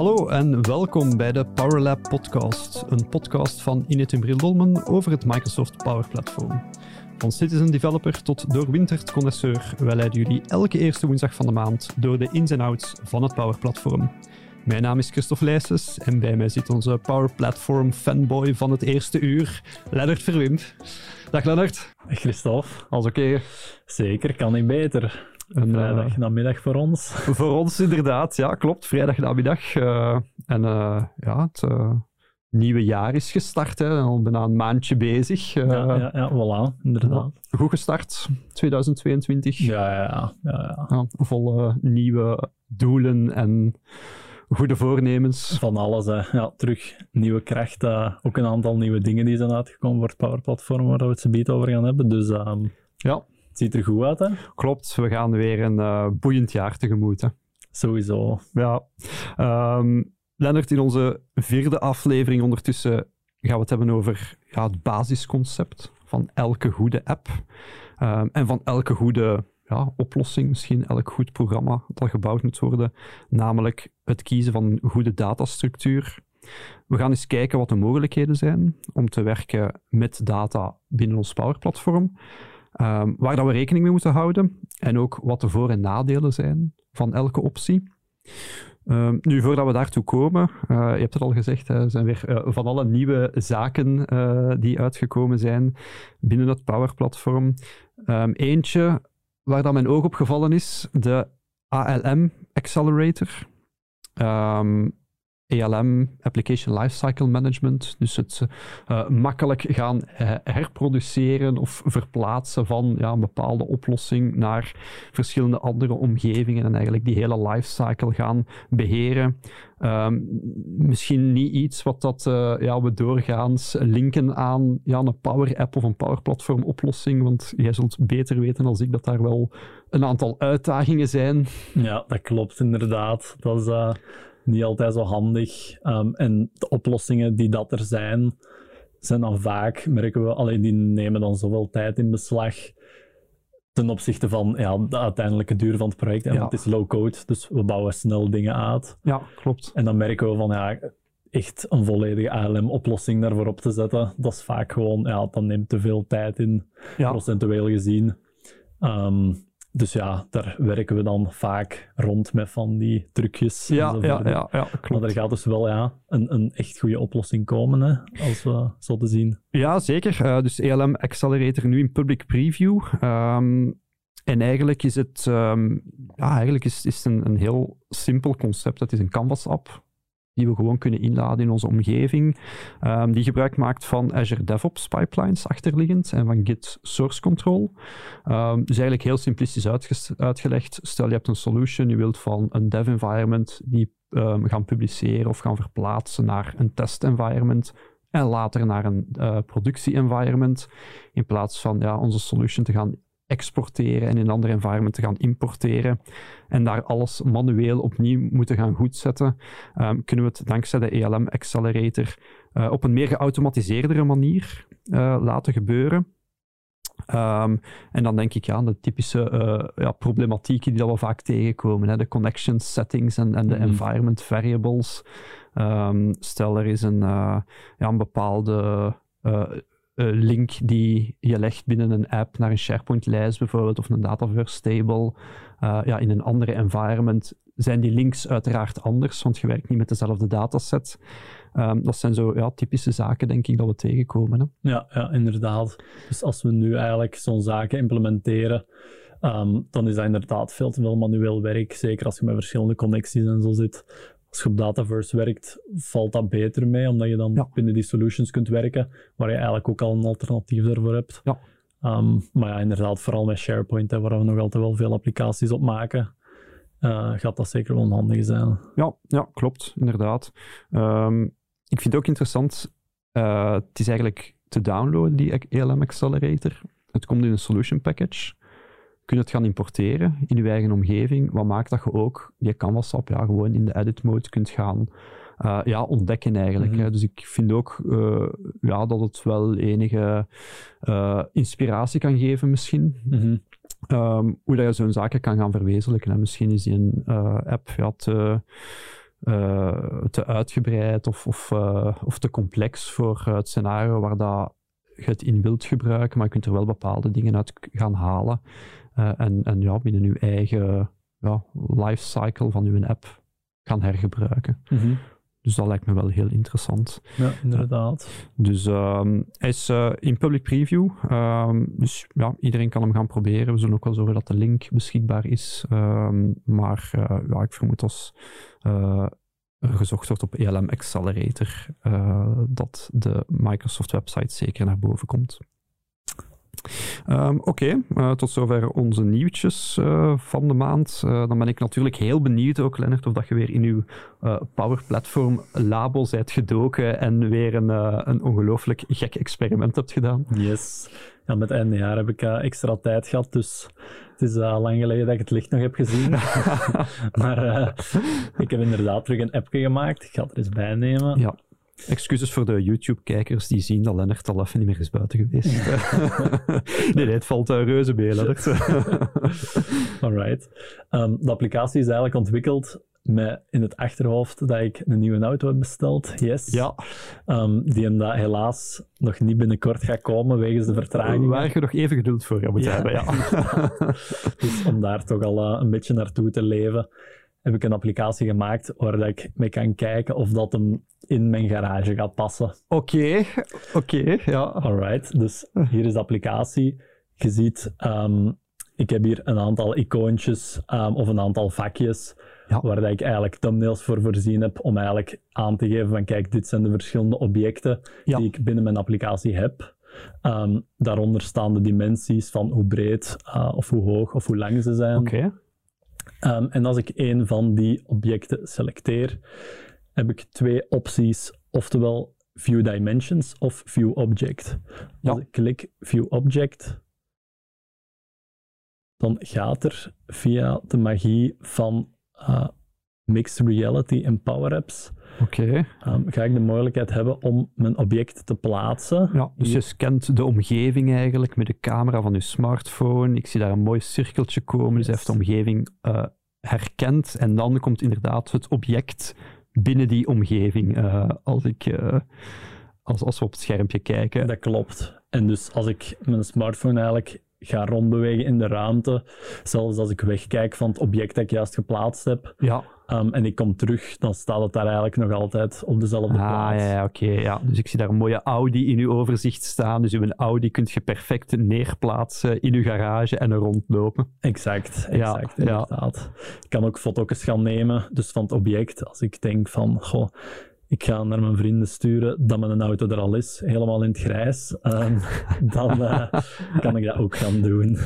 Hallo en welkom bij de PowerLab podcast, een podcast van Inet en Dolmen over het Microsoft Power Platform. Van citizen developer tot doorwinterd connoisseur, wij leiden jullie elke eerste woensdag van de maand door de ins en outs van het Power Platform. Mijn naam is Christophe Leijsens en bij mij zit onze Power Platform fanboy van het eerste uur, Lennart Verwimp. Dag Lennart. Christophe. Alles oké? Zeker, kan niet beter. Een vrijdag namiddag voor ons. Voor ons inderdaad, ja, klopt. Vrijdag namiddag. Uh, en uh, ja, het uh, nieuwe jaar is gestart, hè. al bijna een maandje bezig. ja, ja, ja, voilà, inderdaad. Goed gestart, 2022. Ja, ja, ja. ja, ja. vol nieuwe doelen en goede voornemens. Van alles, hè. ja, terug nieuwe kracht. ook een aantal nieuwe dingen die zijn uitgekomen voor het Power Platform, waar we het zo beet over gaan hebben. Dus um, ja. Ziet er goed uit, hè? Klopt, we gaan weer een uh, boeiend jaar tegemoet. Hè? Sowieso. Ja. Um, Lennart, in onze vierde aflevering ondertussen gaan we het hebben over ja, het basisconcept van elke goede app. Um, en van elke goede ja, oplossing, misschien elk goed programma dat gebouwd moet worden. Namelijk het kiezen van een goede datastructuur. We gaan eens kijken wat de mogelijkheden zijn om te werken met data binnen ons Power Platform. Um, waar dat we rekening mee moeten houden en ook wat de voor- en nadelen zijn van elke optie. Um, nu, voordat we daartoe komen, uh, je hebt het al gezegd, er zijn weer uh, van alle nieuwe zaken uh, die uitgekomen zijn binnen het Power Platform. Um, eentje waar dat mijn oog op gevallen is, de ALM Accelerator. Um, ALM, Application Lifecycle Management. Dus het uh, makkelijk gaan uh, herproduceren of verplaatsen van ja, een bepaalde oplossing naar verschillende andere omgevingen en eigenlijk die hele lifecycle gaan beheren. Um, misschien niet iets wat dat, uh, ja, we doorgaans linken aan ja, een Power App of een Power Platform oplossing, want jij zult beter weten als ik dat daar wel een aantal uitdagingen zijn. Ja, dat klopt inderdaad. Dat is niet altijd zo handig. Um, en de oplossingen die dat er zijn, zijn dan vaak, merken we, alleen die nemen dan zoveel tijd in beslag ten opzichte van ja, de uiteindelijke duur van het project. En ja. het is low-code, dus we bouwen snel dingen uit. Ja, klopt. En dan merken we van, ja, echt een volledige ALM-oplossing daarvoor op te zetten, dat is vaak gewoon, ja, dat neemt te veel tijd in, ja. procentueel gezien. Um, dus ja, daar werken we dan vaak rond met van die trucjes. Ja, ja, ja, ja, klopt. Maar er gaat dus wel ja, een, een echt goede oplossing komen, hè, als we zo te zien. Ja, zeker. Uh, dus ELM Accelerator nu in public preview. Um, en eigenlijk is het, um, ja, eigenlijk is, is een, een heel simpel concept. Het is een Canvas-app die we gewoon kunnen inladen in onze omgeving, um, die gebruik maakt van Azure DevOps pipelines achterliggend en van Git Source Control. Um, dus eigenlijk heel simplistisch uitgelegd. Stel je hebt een solution, je wilt van een dev environment die um, gaan publiceren of gaan verplaatsen naar een test environment en later naar een uh, productie environment, in plaats van ja, onze solution te gaan exporteren en in een ander environment te gaan importeren en daar alles manueel opnieuw moeten gaan goedzetten, um, kunnen we het dankzij de ELM Accelerator uh, op een meer geautomatiseerdere manier uh, laten gebeuren. Um, en dan denk ik ja, aan de typische uh, ja, problematieken die dat we vaak tegenkomen. Hè, de connection settings en, en de mm. environment variables. Um, stel er is een, ja, een bepaalde uh, link die je legt binnen een app naar een SharePoint-lijst bijvoorbeeld, of een Dataverse table, uh, ja, in een andere environment, zijn die links uiteraard anders, want je werkt niet met dezelfde dataset. Um, dat zijn zo ja, typische zaken, denk ik, dat we tegenkomen. Ja, ja, inderdaad. Dus als we nu eigenlijk zo'n zaken implementeren, um, dan is dat inderdaad veel te veel manueel werk, zeker als je met verschillende connecties en zo zit als je op Dataverse werkt, valt dat beter mee, omdat je dan binnen die solutions kunt werken, waar je eigenlijk ook al een alternatief daarvoor hebt. Ja. Um, maar ja, inderdaad, vooral met SharePoint, hè, waar we nog altijd wel veel applicaties op maken, uh, gaat dat zeker wel handig zijn. Ja, ja klopt, inderdaad. Um, ik vind het ook interessant, uh, het is eigenlijk te downloaden, die ELM Accelerator. Het komt in een solution package kun je het gaan importeren in je eigen omgeving. Wat maakt dat je ook die Canvas app ja, gewoon in de edit mode kunt gaan uh, ja, ontdekken eigenlijk. Mm -hmm. Dus ik vind ook uh, ja, dat het wel enige uh, inspiratie kan geven misschien. Mm -hmm. um, hoe dat je zo'n zaken kan gaan verwezenlijken. En misschien is die een app ja, te eh, te uitgebreid of, of, eh, of te complex voor het scenario waar dat je het in wilt gebruiken, maar je kunt er wel bepaalde dingen uit gaan halen. Eh, en, en ja, binnen je eigen ja, lifecycle van je app gaan hergebruiken. Mhm. Dus dat lijkt me wel heel interessant. Ja, inderdaad. Dus ehm, hij is eh, in public preview. Ehm, dus ja, iedereen kan hem gaan proberen. We zullen ook wel zorgen dat de link beschikbaar is. Ehm, maar eh, ja, ik vermoed als eh, er gezocht wordt op ELM Accelerator, eh, dat de Microsoft website zeker naar boven komt. Ehm, Oké, eh, tot zover onze nieuwtjes eh, van de maand. Eh, dan ben ik natuurlijk heel benieuwd ook, Lennart, of dat je weer in uw Power Platform labo bent gedoken en weer een, een ongelooflijk gek experiment hebt gedaan. Yes. Ja, met einde jaar heb ik extra tijd gehad, dus het is eh, lang geleden dat ik het licht nog heb gezien. maar ik heb inderdaad terug een appje gemaakt. Ik ga het er eens bij nemen. Ja. Excuses voor de YouTube-kijkers die zien dat Lennart al even niet meer is buiten geweest. nee, nee, het valt uh, reuze mee, Lennart. Alright. Ehm, de applicatie is eigenlijk ontwikkeld met in het achterhoofd dat ik een nieuwe auto heb besteld. Yes. ja, Ehm, die hem dat helaas nog niet binnenkort gaat komen wegens de vertraging. waar je nog even geduld voor Ja. hebben. Ja. Dus om daar toch al eh, een beetje naartoe te leven, heb ik een applicatie gemaakt waar dat ik mee kan kijken of dat hem in mijn garage gaat passen. Oké, oké, ja. Alright, dus hier is de applicatie. Je ziet, ehm, ik heb hier een aantal icoontjes ehm, of een aantal vakjes Ja. waar dat ik eigenlijk thumbnails voor voorzien heb om eigenlijk aan te geven van kijk, dit zijn de verschillende objecten Ja. die ik binnen mijn applicatie heb. Ehm, daaronder staan de dimensies van hoe breed eh, of hoe hoog of hoe lang ze zijn. Oké, Ehm, en als ik een van die objecten selecteer, heb ik twee opties, oftewel View Dimensions of View Object. Ja. Als ik klik View Object, dan gaat er via de magie van eh, Mixed Reality en Power Apps, oké. ehm, ga ik de mogelijkheid hebben om mijn object te plaatsen. Ja, dus je scant de omgeving eigenlijk met de camera van je smartphone. Ik zie daar een mooi cirkeltje komen, dus hij heeft de omgeving eh, herkend. En dan komt inderdaad het object binnen die omgeving. eh, als, ik, eh, als, als we op het schermpje kijken. Dat klopt. En dus als ik mijn smartphone eigenlijk ga rondbewegen in de ruimte, zelfs als ik wegkijk van het object dat ik juist geplaatst heb, Ja, ehm, en ik kom terug, dan staat het daar eigenlijk nog altijd op dezelfde ah, plaats. ja, ja, oké. ja. Dus ik zie daar een mooie Audi in uw overzicht staan. Dus uw Audi kunt je perfect neerplaatsen in uw garage en er rondlopen. Exact, exact, ja. inderdaad. Ik kan ook foto's gaan nemen, dus van het object. Als ik denk van, goh, ik ga naar mijn vrienden sturen dat mijn auto er al is, helemaal in het grijs, ehm, dan eh, kan ik dat ook gaan doen.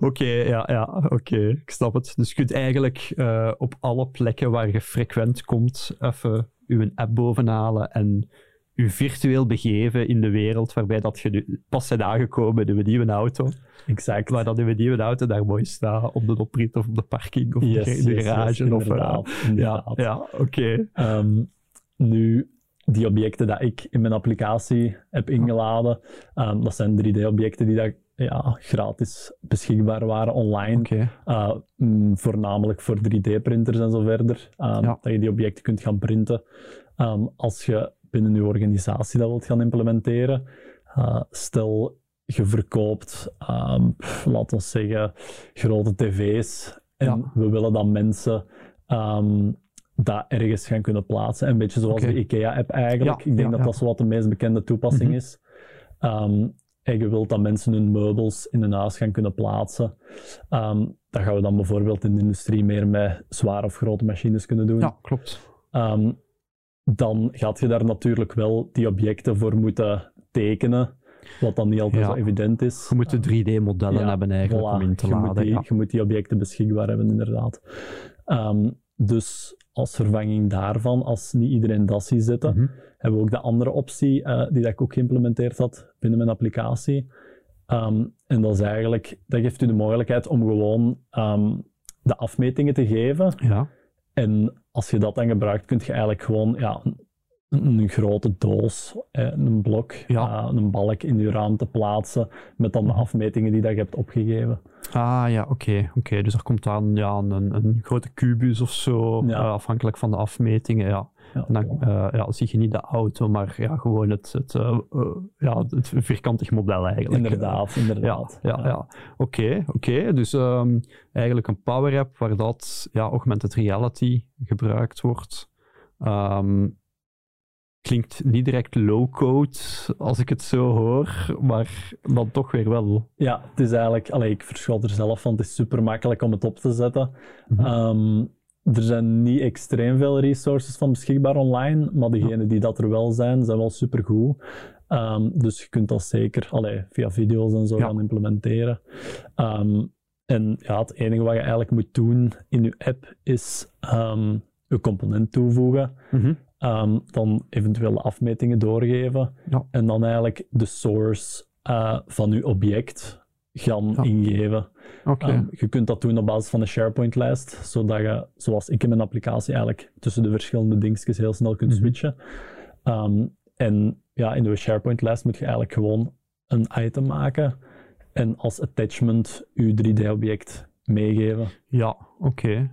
Oké, ja, ja oké, ik snap het. Dus je kunt eigenlijk eh, op alle plekken waar je frequent komt, even je app bovenhalen en je virtueel begeven in de wereld waarbij dat je nu pas bent aangekomen in een nieuwe auto. Exact. Waar dat uw nieuwe auto daar mooi staat, op de oprit of op de parking of Yes, in de garage. yes, of, eh, inderdaad, ja, inderdaad. ja oké. Ehm, nu, die objecten dat ik in mijn applicatie heb ingeladen, ehm, dat zijn 3D-objecten die dat, ja, gratis beschikbaar waren online. Uh, mm, voornamelijk voor 3D-printers en zo verder. Um, Ja. Dat je die objecten kunt gaan printen. Um, als je binnen je organisatie dat wilt gaan implementeren, uh, stel je verkoopt, laten we zeggen, grote tv's. En Ja. we willen dat mensen um, dat ergens gaan kunnen plaatsen. Een beetje zoals de IKEA-app eigenlijk. Ja, Ik denk ja, dat dat zo wat de meest bekende toepassing Mhm. is. Um, en je wilt dat mensen hun meubels in hun huis gaan kunnen plaatsen. Ehm, dat gaan we dan bijvoorbeeld in de industrie meer met zware of grote machines kunnen doen. Ja, klopt. Ehm, dan gaat je daar natuurlijk wel die objecten voor moeten tekenen, wat dan niet altijd Ja. zo evident is. Je moet de 3D-modellen Ja, hebben eigenlijk Voilà, om in te je Moet laden. die, ja. Je moet die objecten beschikbaar hebben, inderdaad. Ehm, dus als vervanging daarvan, als niet iedereen dat ziet zitten, Mhm. hebben we ook de andere optie eh, die dat ik ook geïmplementeerd had binnen mijn applicatie. Ehm, en dat is eigenlijk, dat geeft u de mogelijkheid om gewoon ehm, de afmetingen te geven. Ja. En als je dat dan gebruikt, kun je eigenlijk gewoon ja, een, grote doos, eh, een blok, Ja. eh, een balk in je raam te plaatsen met dan de afmetingen die dat je hebt opgegeven. Ah ja, oké. oké. Dus er komt dan ja, een, een grote kubus of zo, Ja. eh, afhankelijk van de afmetingen. Ja. Ja, En dan ja, zie je niet de auto, maar ja, gewoon het, het, ja, het vierkantig model eigenlijk. inderdaad, Ja, inderdaad. ja, ja. Oké, oké. Dus ehm, eigenlijk een power app waar dat ja, augmented reality gebruikt wordt. Ehm, klinkt niet direct low-code als ik het zo hoor, maar dan toch weer wel. Ja, het is eigenlijk, allee, ik verschot er zelf van, het is super makkelijk om het op te zetten. Mhm. Ehm, er zijn niet extreem veel resources van beschikbaar online, maar degenen die dat er wel zijn, zijn wel super goed. dus je kunt dat zeker allee, via video's en zo Ja. gaan implementeren. Ehm, en ja, het enige wat je eigenlijk moet doen in je app is ehm je component toevoegen. Ehm, dan eventuele afmetingen doorgeven. Ja. En dan eigenlijk de source eh, van je object gaan Ja. ingeven. Oké. Ehm, je kunt dat doen op basis van een SharePoint-lijst, zodat je, zoals ik in mijn applicatie, eigenlijk tussen de verschillende dingetjes heel snel kunt Mhm. switchen. Ehm, en ja, in de SharePoint-lijst moet je eigenlijk gewoon een item maken en als attachment je 3D-object meegeven. Ja, oké.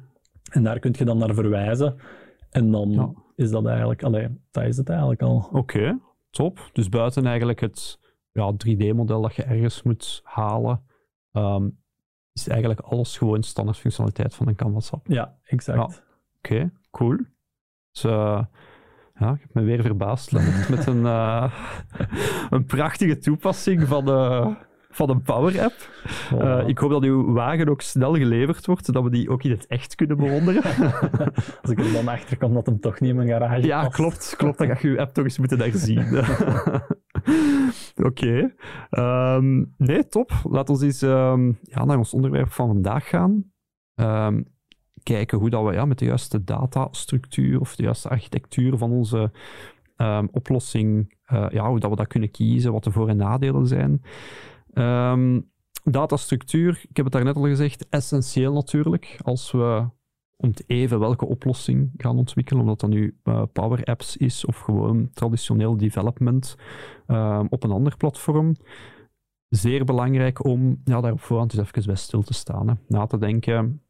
En daar kun je dan naar verwijzen. En dan Ja. Is dat eigenlijk, allee, dat is het eigenlijk al. Oké, top. Dus buiten eigenlijk het ja, 3D-model dat je ergens moet halen, ehm, is eigenlijk alles gewoon standaard functionaliteit van een Canvas app. Ja, exact. Oké, cool. Dus eh, ja, ik heb me weer verbaasd met een, eh, een prachtige toepassing van, eh, van een Power App. Voilà. Eh, ik hoop dat uw wagen ook snel geleverd wordt, zodat we die ook in het echt kunnen bewonderen. Als ik er dan achter kom dat hem toch niet in mijn garage Ja, past. klopt. Klopt, dan ga je je app toch eens moeten herzien. Oké. Ehm, nee, top. Laten we eens ehm, ja, naar ons onderwerp van vandaag gaan. Ehm, kijken hoe dat we ja, met de juiste datastructuur of de juiste architectuur van onze oplossing, eh, ja, hoe dat we dat kunnen kiezen, wat de voor- en nadelen zijn. Ehm, datastructuur, ik heb het daarnet al gezegd, essentieel natuurlijk. Als we om te even welke oplossing gaan ontwikkelen, omdat dat nu eh, Power Apps is of gewoon traditioneel development ehm, op een ander platform. Zeer belangrijk om ja, daar op voorhand eens even bij stil te staan. Hè. Na te denken,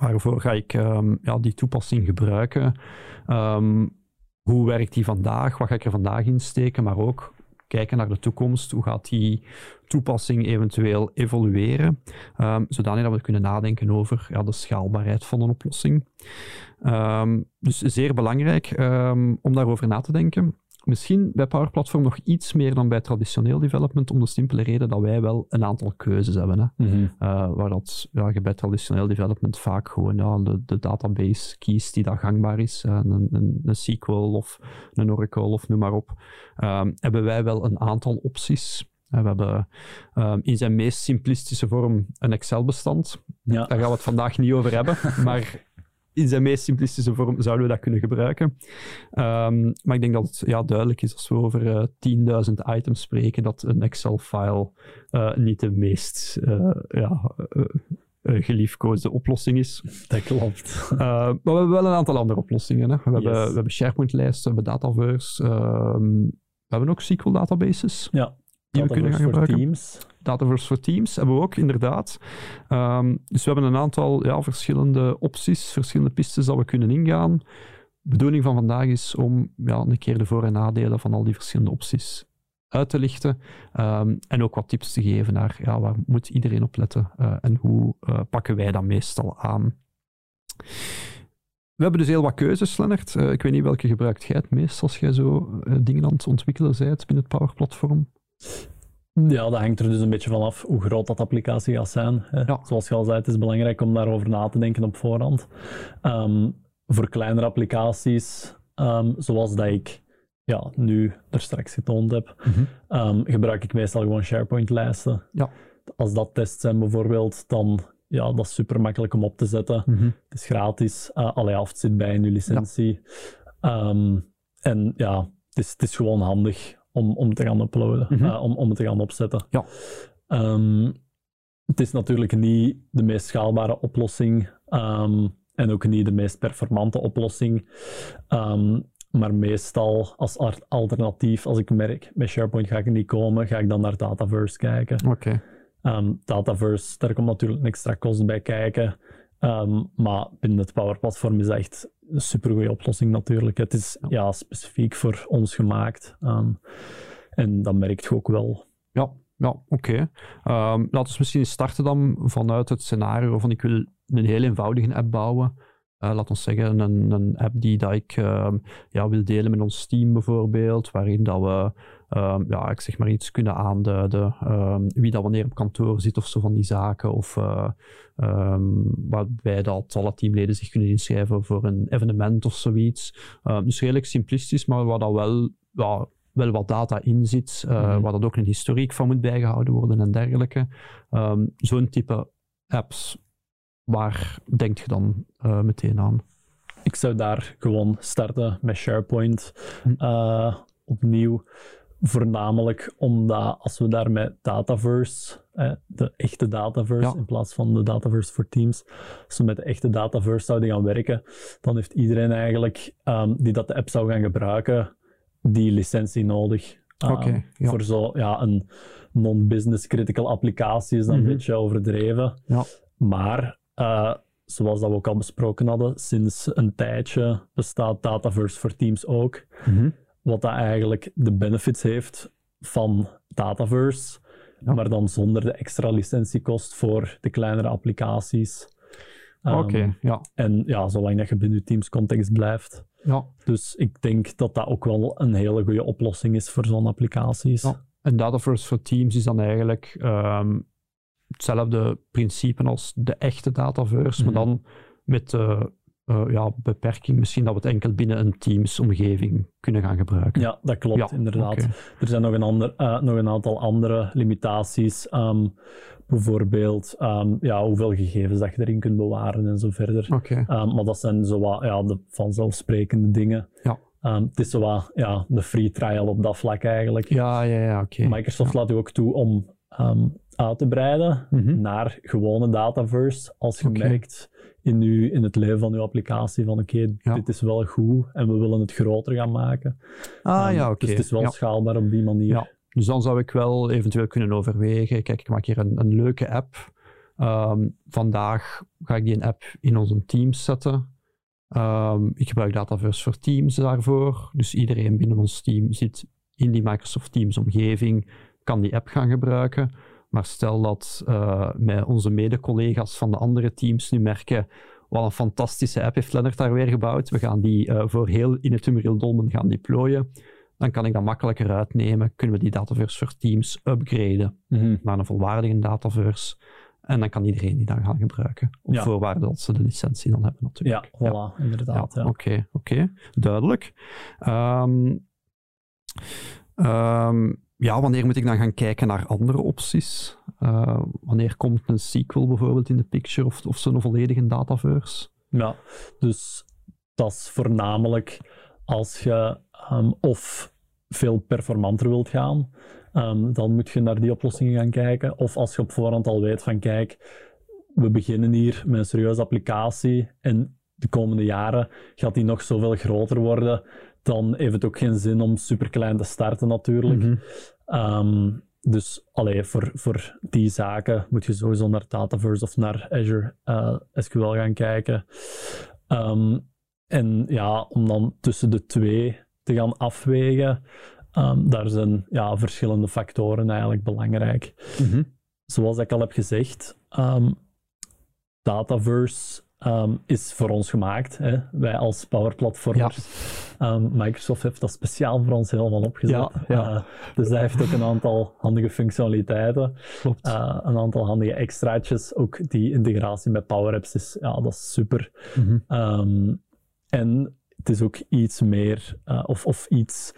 waarvoor ga ik ehm, ja, die toepassing gebruiken? Hoe werkt die vandaag? Wat ga ik er vandaag in steken? Maar ook kijken naar de toekomst. Hoe gaat die toepassing eventueel evolueren? Um, zodanig dat we kunnen nadenken over ja, de schaalbaarheid van een oplossing. Um, dus zeer belangrijk um, om daarover na te denken. Misschien bij Power Platform nog iets meer dan bij traditioneel development, om de simpele reden dat wij wel een aantal keuzes hebben. Hè. Mhm. Uh, waar dat, ja, je bij traditioneel development vaak gewoon ja, de, de database kiest die dat gangbaar is. Uh, een, een, een, SQL of een Oracle of noem maar op. Um, hebben wij wel een aantal opties. Uh, we hebben um, in zijn meest simplistische vorm een Excel-bestand. Ja. Daar gaan we het vandaag niet over hebben, maar in zijn meest simplistische vorm zouden we dat kunnen gebruiken. Um, maar ik denk dat het ja, duidelijk is als we over uh, 10.000 items spreken, dat een Excel-file uh, niet de meest uh, ja, geliefkoosde oplossing is. Dat klopt. Maar we hebben wel een aantal andere oplossingen. Hè. We, Yes. hebben, we hebben SharePoint-lijsten, we hebben Dataverse, um, we hebben ook SQL-databases. Ja. Die we kunnen gaan gebruiken. Teams. Dataverse voor Teams hebben we ook, inderdaad. Um, dus we hebben een aantal ja, verschillende opties, verschillende pistes dat we kunnen ingaan. De bedoeling van vandaag is om ja, een keer de voor- en nadelen van al die verschillende opties uit te lichten. Um, en ook wat tips te geven naar ja, waar moet iedereen op letten uh, en hoe uh, pakken wij dat meestal aan. We hebben dus heel wat keuzes, Lennart. Uh, ik weet niet welke gebruikt jij het meest als jij zo dingen aan het ontwikkelen bent binnen het Power Platform. Ja, dat hangt er dus een beetje vanaf hoe groot dat applicatie gaat zijn. Ja. Zoals je al zei, het is belangrijk om daarover na te denken op voorhand. Um, voor kleinere applicaties, um, zoals dat ik ja, nu er straks getoond heb, mm -hmm. um, gebruik ik meestal gewoon SharePoint-lijsten. Ja. Als dat tests zijn bijvoorbeeld, dan ja, dat is super makkelijk om op te zetten. Mm -hmm. Het is gratis. Uh, allee, of het zit bij in je licentie. Ja. en ja, het is, het is gewoon handig om, om te gaan uploaden, Mhm. mm -hmm. uh, om, om het te gaan opzetten. Ja. Um, het is natuurlijk niet de meest schaalbare oplossing um, en ook niet de meest performante oplossing. Um, maar meestal als alternatief, als ik merk met SharePoint ga ik niet komen, ga ik dan naar Dataverse kijken. Oké. Ehm, Dataverse, daar komt natuurlijk een extra kost bij kijken. Ehm, maar binnen het Power Platform is dat echt een supergoeie oplossing natuurlijk. Het is ja. specifiek voor ons gemaakt. Ehm, en dat merkt je ook wel. Ja, ja oké. Ehm, laten we misschien starten dan vanuit het scenario van ik wil een heel eenvoudige app bouwen. Uh, laat ons zeggen, een, een app die dat ik ja, wil delen met ons team bijvoorbeeld, waarin dat we um, ja, ik zeg maar iets kunnen aanduiden, um, wie dat wanneer op kantoor zit of zo van die zaken, of uh, waarbij dat alle teamleden zich kunnen inschrijven voor een evenement of zoiets. dus redelijk simplistisch, maar waar dat wel, ja, wel wat data in zit, uh, mm-hmm. waar dat ook een historiek van moet bijgehouden worden en dergelijke. Zo'n type apps waar denk je dan uh, meteen aan? Ik zou daar gewoon starten met SharePoint uh, opnieuw. Voornamelijk omdat als we daar met Dataverse, eh, de echte Dataverse ja. in plaats van de Dataverse voor Teams, als we met de echte Dataverse zouden gaan werken, dan heeft iedereen eigenlijk um, die dat de app zou gaan gebruiken, die licentie nodig. Um, okay, ja. Voor zo ja, een non-business critical applicatie is dat mm -hmm. een beetje overdreven. Ja. Maar uh, zoals dat we ook al besproken hadden, sinds een tijdje bestaat Dataverse voor Teams ook. Mm -hmm. Wat dat eigenlijk de benefits heeft van Dataverse, ja. maar dan zonder de extra licentiekost voor de kleinere applicaties. Um, Oké, okay, ja. En ja, zolang dat je binnen je Teams context blijft. Ja. Dus ik denk dat dat ook wel een hele goede oplossing is voor zo'n applicaties. Ja. En Dataverse voor Teams is dan eigenlijk um, hetzelfde principe als de echte Dataverse, mm -hmm. maar dan met de uh, ja, beperking misschien dat we het enkel binnen een Teams-omgeving kunnen gaan gebruiken. Ja, dat klopt, ja, inderdaad. Okay. Er zijn nog een, ander, uh, nog een aantal andere limitaties. Um, bijvoorbeeld um, ja, hoeveel gegevens dat je erin kunt bewaren en zo verder. Okay. Um, maar dat zijn zo wat ja, de vanzelfsprekende dingen. Ja. het is zo wat ja, de free trial op dat vlak eigenlijk. Ja, ja, ja, oké. Microsoft laat u ook toe om uit te breiden mm -hmm. naar gewone Dataverse als je okay. merkt in, uw, in het leven van uw applicatie van oké, okay, ja. dit is wel goed en we willen het groter gaan maken. Ah um, ja, oké. Okay. Dus het is wel ja. schaalbaar op die manier. Ja. Dus dan zou ik wel eventueel kunnen overwegen, kijk, ik maak hier een, een leuke app. Um, vandaag ga ik die een app in onze Teams zetten. Um, ik gebruik Dataverse voor Teams daarvoor. Dus iedereen binnen ons team zit in die Microsoft Teams omgeving, kan die app gaan gebruiken. Maar stel dat uh, met onze mede-collega's van de andere teams nu merken wat een fantastische app heeft Lennart daar weer gebouwd. We gaan die uh, voor heel in het Unreal Dolmen gaan deployen. Dan kan ik dat makkelijker uitnemen. Kunnen we die Dataverse voor Teams upgraden mm -hmm. naar een volwaardige Dataverse. En dan kan iedereen die dan gaan gebruiken. Op ja. voorwaarde dat ze de licentie dan hebben natuurlijk. Ja, voilà, ja. inderdaad. Oké, oké. Ja. Okay, okay. Duidelijk. Um, um, ja, wanneer moet ik dan gaan kijken naar andere opties? Uh, wanneer komt een sequel bijvoorbeeld in de picture of, of zo'n volledige dataverse? Ja, dus dat is voornamelijk als je um, of veel performanter wilt gaan, um, dan moet je naar die oplossingen gaan kijken. Of als je op voorhand al weet van kijk, we beginnen hier met een serieuze applicatie en de komende jaren gaat die nog zoveel groter worden dan heeft het ook geen zin om superklein te starten natuurlijk. Mm -hmm. um, dus allee, voor, voor die zaken moet je sowieso naar Dataverse of naar Azure uh, SQL gaan kijken. Um, en ja, om dan tussen de twee te gaan afwegen, um, daar zijn ja, verschillende factoren eigenlijk belangrijk. Mm -hmm. Zoals ik al heb gezegd, Dataverse Um, is voor ons gemaakt. Hè? Wij als Power Platformers. Ja. Um, Microsoft heeft dat speciaal voor ons helemaal opgezet. Ja, ja. Uh, dus dat heeft ook een aantal handige functionaliteiten. Klopt. Uh, een aantal handige extraatjes. Ook die integratie met Power Apps is, ja, dat is super. Mm -hmm. um, en het is ook iets meer uh, of, of iets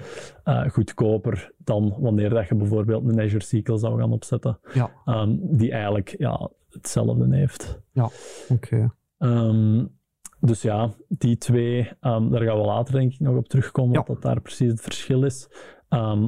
uh, goedkoper dan wanneer dat je bijvoorbeeld een Azure SQL zou gaan opzetten. Ja. Um, die eigenlijk ja, hetzelfde heeft. Ja, oké. Okay. Um, dus ja, die twee, um, daar gaan we later denk ik nog op terugkomen, ja. wat daar precies het verschil is.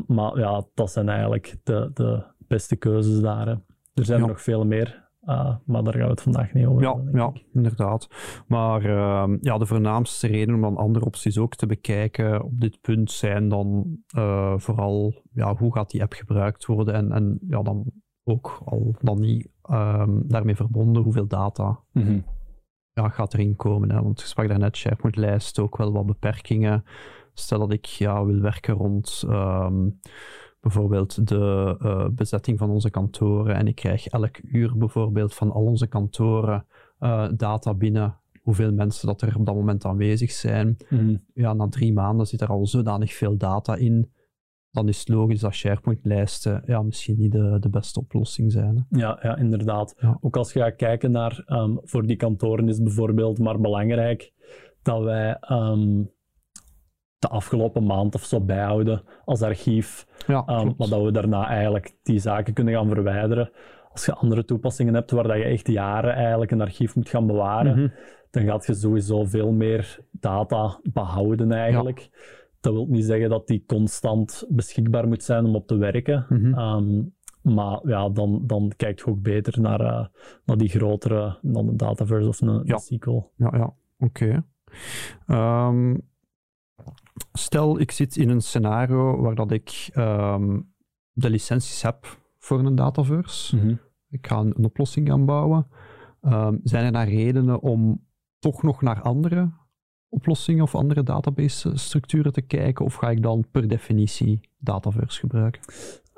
maar ja, dat zijn eigenlijk de, de beste keuzes daar. Hè. Er zijn Ja. nog veel meer Uh, maar daar gaan we het vandaag niet over ja, hebben. Ja, inderdaad. Maar uh, ja, de voornaamste reden om dan andere opties ook te bekijken op dit punt zijn dan uh, vooral ja, hoe gaat die app gebruikt worden en, en ja, dan ook al dan niet um, daarmee verbonden hoeveel data mm -hmm. Ja, gaat erin komen. Hè? Want je sprak daarnet, SharePoint lijst ook wel wat beperkingen. Stel dat ik ja, wil werken rond um, bijvoorbeeld de uh, bezetting van onze kantoren en ik krijg elk uur bijvoorbeeld van al onze kantoren uh, data binnen hoeveel mensen dat er op dat moment aanwezig zijn. Mm. Ja, na drie maanden zit er al zodanig veel data in. Dan is het logisch dat SharePoint-lijsten ja, misschien niet de, de beste oplossing zijn. Hè? Ja, ja, inderdaad. Ja. Ook als je gaat kijken naar, um, voor die kantoren is bijvoorbeeld maar belangrijk dat wij um, de afgelopen maand of zo bijhouden als archief. Ja, um, maar dat we daarna eigenlijk die zaken kunnen gaan verwijderen. Als je andere toepassingen hebt waar dat je echt jaren eigenlijk een archief moet gaan bewaren, mm -hmm. dan gaat je sowieso veel meer data behouden eigenlijk. Ja. Dat wil niet zeggen dat die constant beschikbaar moet zijn om op te werken. Mm -hmm. um, maar ja, dan, dan kijk je ook beter naar, uh, naar die grotere, dan een Dataverse of een, ja. SQL. Ja, ja. oké. Okay. Um, stel, ik zit in een scenario waar dat ik um, de licenties heb voor een Dataverse. Mm -hmm. Ik ga een, een oplossing gaan bouwen. Um, zijn er daar redenen om toch nog naar andere oplossingen of andere database-structuren te kijken? Of ga ik dan per definitie Dataverse gebruiken?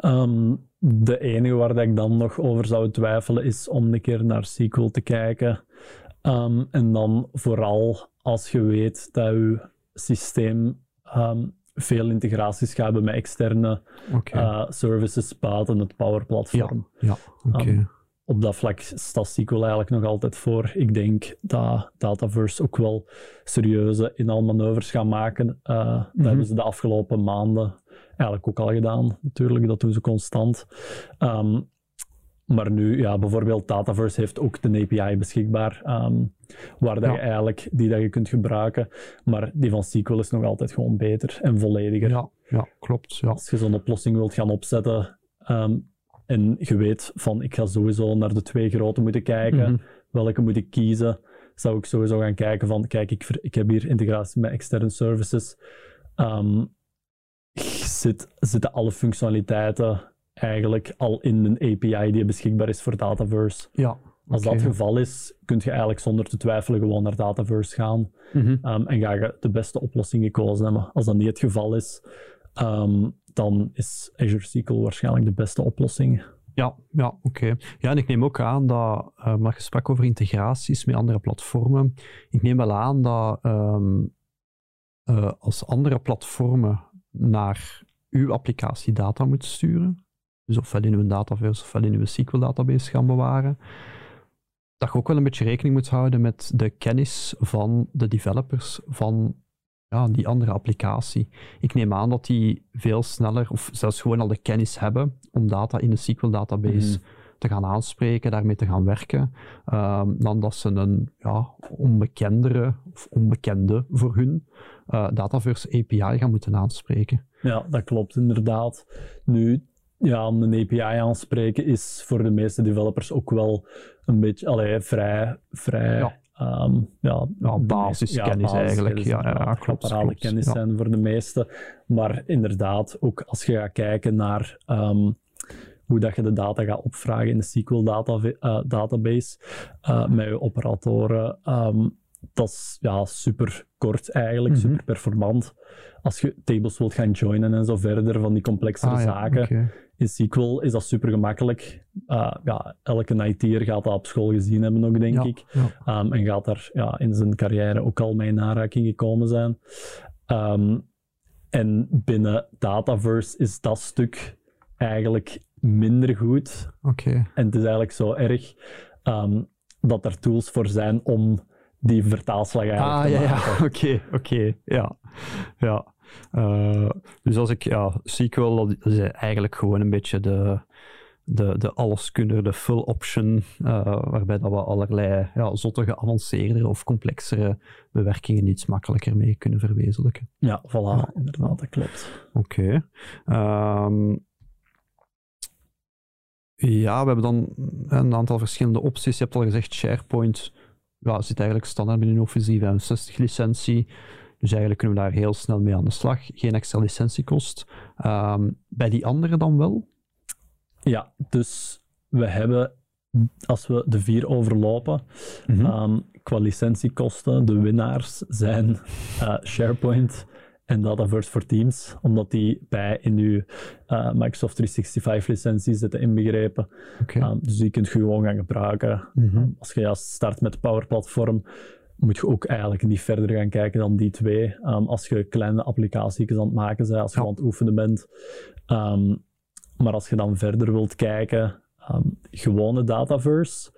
Um, de enige waar dat ik dan nog over zou twijfelen is om een keer naar SQL te kijken. Um, en dan vooral als je weet dat je systeem um, veel integraties gaat hebben met externe okay. uh, services buiten het Power Platform. Ja, ja oké. Okay. Op dat vlak staat SQL eigenlijk nog altijd voor. Ik denk dat Dataverse ook wel serieuze inhaalmanoeuvres gaan maken. Uh, mm -hmm. Dat hebben ze de afgelopen maanden eigenlijk ook al gedaan, natuurlijk. Dat doen ze constant. Um, maar nu, ja, bijvoorbeeld Dataverse heeft ook de API beschikbaar, um, waar dat Ja. je eigenlijk, die dat je kunt gebruiken. Maar die van SQL is nog altijd gewoon beter en vollediger. Ja, ja, klopt. Ja. Als je zo'n oplossing wilt gaan opzetten um, en je weet van ik ga sowieso naar de twee grote moeten kijken, Mhm. welke moet ik kiezen, zou ik sowieso gaan kijken van kijk, ik, ver- ik heb hier integratie met externe services. Ehm, zit, zitten alle functionaliteiten eigenlijk al in een API die beschikbaar is voor Dataverse? ja. Als dat het geval is, kun je eigenlijk zonder te twijfelen gewoon naar Dataverse gaan. Mhm. Um, en ga je de beste oplossing gekozen hebben. Als dat niet het geval is, um, dan is Azure SQL waarschijnlijk de beste oplossing. Ja, ja oké. Ja, en ik neem ook aan dat, uh, maar je sprak over integraties met andere platformen. Ik neem wel aan dat ehm, eh, als andere platformen naar uw applicatie data moeten sturen, dus ofwel in uw Dataverse ofwel in uw SQL-database gaan bewaren, dat je ook wel een beetje rekening moet houden met de kennis van de developers van ja, die andere applicatie. Ik neem aan dat die veel sneller, of zelfs gewoon al de kennis hebben om data in de SQL-database Mhm. te gaan aanspreken, daarmee te gaan werken, ehm, dan dat ze een ja, onbekendere of onbekende voor hun eh, Dataverse API gaan moeten aanspreken. Ja, dat klopt inderdaad. Nu, ja, een API aanspreken is voor de meeste developers ook wel een beetje allee, vrij, vrij Ja. Ehm, ja, Ja, basiskennis eigenlijk. Ja, ja, klopt, kennis ja. zijn voor de meesten. Maar inderdaad, ook als je gaat kijken naar ehm, hoe dat je de data gaat opvragen in de SQL data, eh, database eh, met je operatoren, ehm, dat is ja, super kort eigenlijk, Mhm. super performant. Als je tables wilt gaan joinen en zo verder van die complexere Ah, ja, zaken. In SQL is dat super gemakkelijk. Uh, ja, elke IT'er gaat dat op school gezien hebben ook, denk Ja, ik. ja. Um, en gaat daar ja, in zijn carrière ook al mee in aanraking gekomen zijn. Um, en binnen Dataverse is dat stuk eigenlijk minder goed. Oké. En het is eigenlijk zo erg um, dat er tools voor zijn om die vertaalslag eigenlijk Ah, te ja, maken. ja, oké, oké, ja. ja. Eh, dus als ik, ja, SQL, dat is eigenlijk gewoon een beetje de, de, de alleskunner, de full option, eh, waarbij dat we allerlei ja, zotte geavanceerdere of complexere bewerkingen iets makkelijker mee kunnen verwezenlijken. Ja, voilà, inderdaad, dat klopt. Oké. Ehm, Ja, we hebben dan een aantal verschillende opties. Je hebt al gezegd, SharePoint ja, zit eigenlijk standaard binnen Office 365 licentie. Dus eigenlijk kunnen we daar heel snel mee aan de slag. Geen extra licentiekost. Ehm, bij die andere dan wel? Ja, dus we hebben, als we de vier overlopen, mm qua licentiekosten, de winnaars zijn uh, SharePoint, en Dataverse voor Teams, omdat die bij in uw uh, Microsoft 365 licenties zitten inbegrepen. Okay. Um, dus die kunt je gewoon gaan gebruiken. Mm -hmm. als je ja, start met Power Platform, moet je ook eigenlijk niet verder gaan kijken dan die twee. Um, als je kleine applicaties aan het maken bent, als je ja. aan het oefenen bent. Um, maar als je dan verder wilt kijken, gewone Dataverse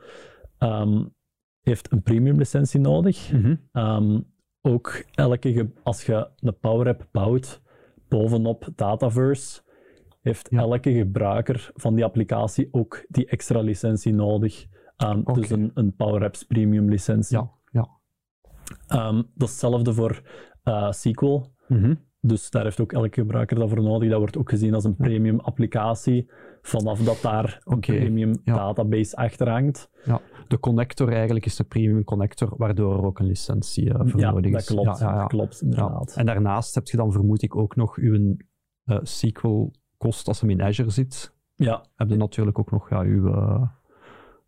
heeft een premium licentie nodig. Mm -hmm ook elke, als je een Power App bouwt bovenop Dataverse, heeft elke gebruiker van die applicatie ook die extra licentie nodig. Um, Dus een, een Power Apps premium licentie. Ja. Um, dat is hetzelfde voor uh, SQL. Mhm. Dus daar heeft ook elke gebruiker daarvoor nodig. Dat wordt ook gezien als een premium applicatie, vanaf dat daar een premium database achter hangt. Ja, de connector eigenlijk is de premium connector, waardoor er ook een licentie uh, voor ja, nodig dat is. Klopt, ja, dat klopt, inderdaad. En daarnaast heb je dan vermoed ik ook nog uw uh, eh, SQL kost als hem in Azure zit. Ja. Heb je natuurlijk ook nog ja, uw... Uh,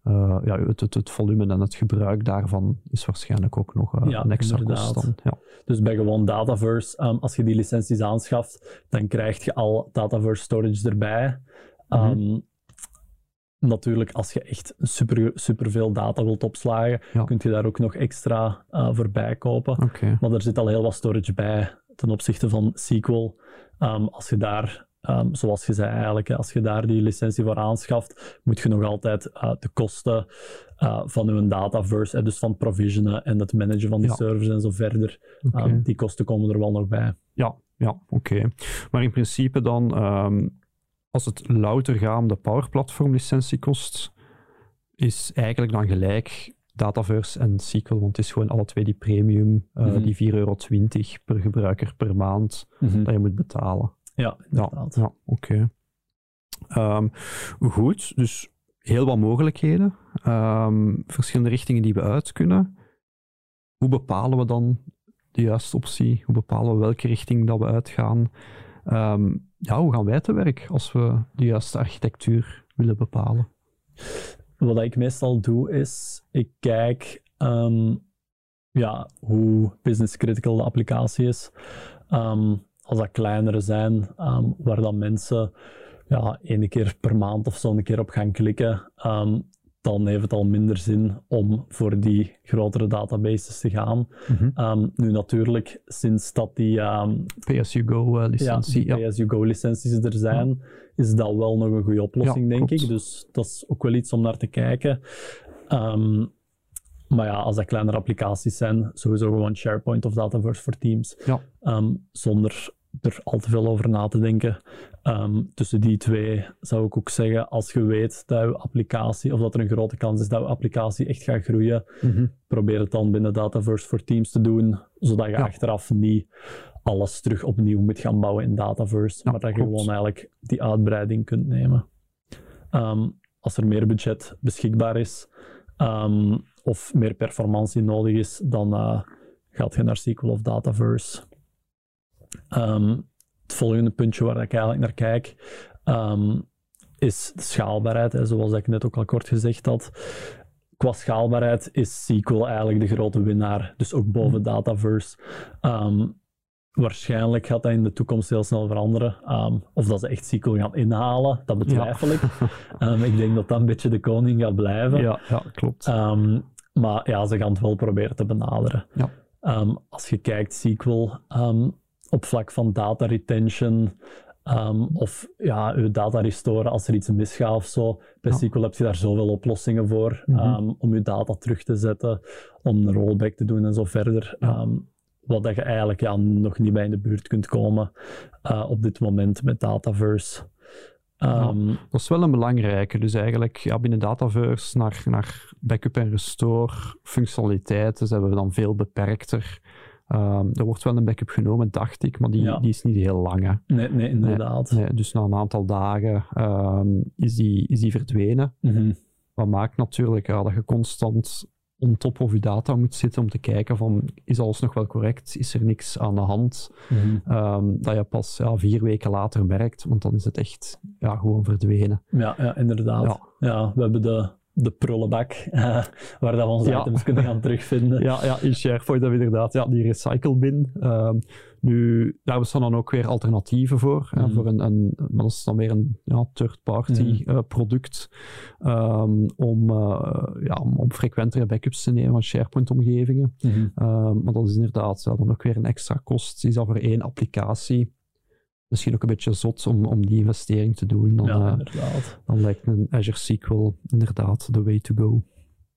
uh, ja, het, het, het, volume en het gebruik daarvan is waarschijnlijk ook nog uh, ja, een extra inderdaad. kost. Dan. Ja. Dus bij gewoon Dataverse, um, als je die licenties aanschaft, dan krijg je al Dataverse storage erbij. Um, mm -hmm. Natuurlijk, als je echt super, super veel data wilt opslagen, ja. kun je daar ook nog extra uh, voorbij kopen. Okay. Maar er zit al heel wat storage bij ten opzichte van SQL. Um, als je daar Um, zoals je zei eigenlijk, als je daar die licentie voor aanschaft, moet je nog altijd uh, de kosten uh, van je dataverse, uh, dus van provisionen en het managen van die ja. servers en zo verder, okay. um, die kosten komen er wel nog bij. Ja, ja oké. Okay. Maar in principe dan, um, als het louter gaat om de Power Platform licentiekost, is eigenlijk dan gelijk Dataverse en SQL, want het is gewoon alle twee die premium, mm -hmm. die 4,20 euro per gebruiker per maand, mm -hmm. dat je moet betalen. Ja, inderdaad. Ja, ja oké. Okay. Um, goed, dus heel wat mogelijkheden. Um, verschillende richtingen die we uit kunnen. Hoe bepalen we dan de juiste optie? Hoe bepalen we welke richting dat we uitgaan? Um, ja, hoe gaan wij te werk als we de juiste architectuur willen bepalen? Wat ik meestal doe is, ik kijk ja, hoe business critical de applicatie is. Um, als dat kleinere zijn, um, waar dan mensen ja, één keer per maand of zo een keer op gaan klikken, um, dan heeft het al minder zin om voor die grotere databases te gaan. Mm -hmm. um, nu natuurlijk, sinds dat die um, pay-as-you-go-licentie ja, pay-as-you-go-licenties er zijn, ja. is dat wel nog een goede oplossing, denk klopt. ik. Dus dat is ook wel iets om naar te kijken. Um, maar ja, als dat kleinere applicaties zijn, sowieso gewoon SharePoint of Dataverse voor Teams. Ja. zonder er al te veel over na te denken. Um, tussen die twee zou ik ook zeggen, als je weet dat je applicatie, of dat er een grote kans is dat je applicatie echt gaat groeien, mm -hmm. probeer het dan binnen Dataverse voor Teams te doen, zodat je ja. achteraf niet alles terug opnieuw moet gaan bouwen in Dataverse, ja, maar dat je klopt. gewoon eigenlijk die uitbreiding kunt nemen. Um, als er meer budget beschikbaar is, um, of meer performantie nodig is, dan uh, gaat je naar SQL of Dataverse. Um, het volgende puntje waar ik eigenlijk naar kijk, um, is de schaalbaarheid. Hè, zoals ik net ook al kort gezegd had. Qua schaalbaarheid is SQL eigenlijk de grote winnaar. Dus ook boven hmm. Dataverse. Um, waarschijnlijk gaat dat in de toekomst heel snel veranderen. Um, of dat ze echt SQL gaan inhalen, dat betwijfel ja. ik. Um, ik denk dat dat een beetje de koning gaat blijven. Ja, ja klopt. Um, maar ja, ze gaan het wel proberen te benaderen. Ja. als je kijkt, SQL op vlak van data retention um, of ja, je data restoren als er iets misgaat of zo. Bij ja. SQL heb je daar zoveel oplossingen voor mm -hmm. um, om je data terug te zetten, om een rollback te doen en zo verder. Um, wat dat je eigenlijk ja, nog niet bij in de buurt kunt komen uh, op dit moment met Dataverse. Ja, dat is wel een belangrijke. Dus eigenlijk ja, binnen Dataverse naar, naar backup en restore functionaliteiten zijn we dan veel beperkter Ehm, er wordt wel een backup genomen, dacht ik, maar die, Ja. die is niet heel lang. Hè. Nee, nee inderdaad. Nee, dus na een aantal dagen ehm, is, die, is die verdwenen. Mhm. Wat maakt natuurlijk ja, dat je constant on top of je data moet zitten om te kijken van, is alles nog wel correct? Is er niks aan de hand? Mhm. Ehm, dat je pas ja, vier weken later merkt, want dan is het echt ja, gewoon verdwenen. Ja, ja, inderdaad. Ja. Ja. we hebben de, de prullenbak, eh, waar dat we onze Ja. items kunnen gaan terugvinden. Ja, ja in SharePoint hebben we inderdaad ja, die recycle bin. Ehm, nu, daar bestaan dan ook weer alternatieven voor. hè, Mhm. voor een, een, maar dat is dan weer een ja, third-party Mhm. eh, product ehm, om, eh, ja, om, om frequentere backups te nemen van SharePoint-omgevingen. Mhm. Ehm, maar dat is inderdaad ja, dan ook weer een extra kost. Is dat voor één applicatie? Misschien ook een beetje zot om, om die investering te doen. Dan, ja, eh, inderdaad. dan lijkt een Azure SQL inderdaad de way to go.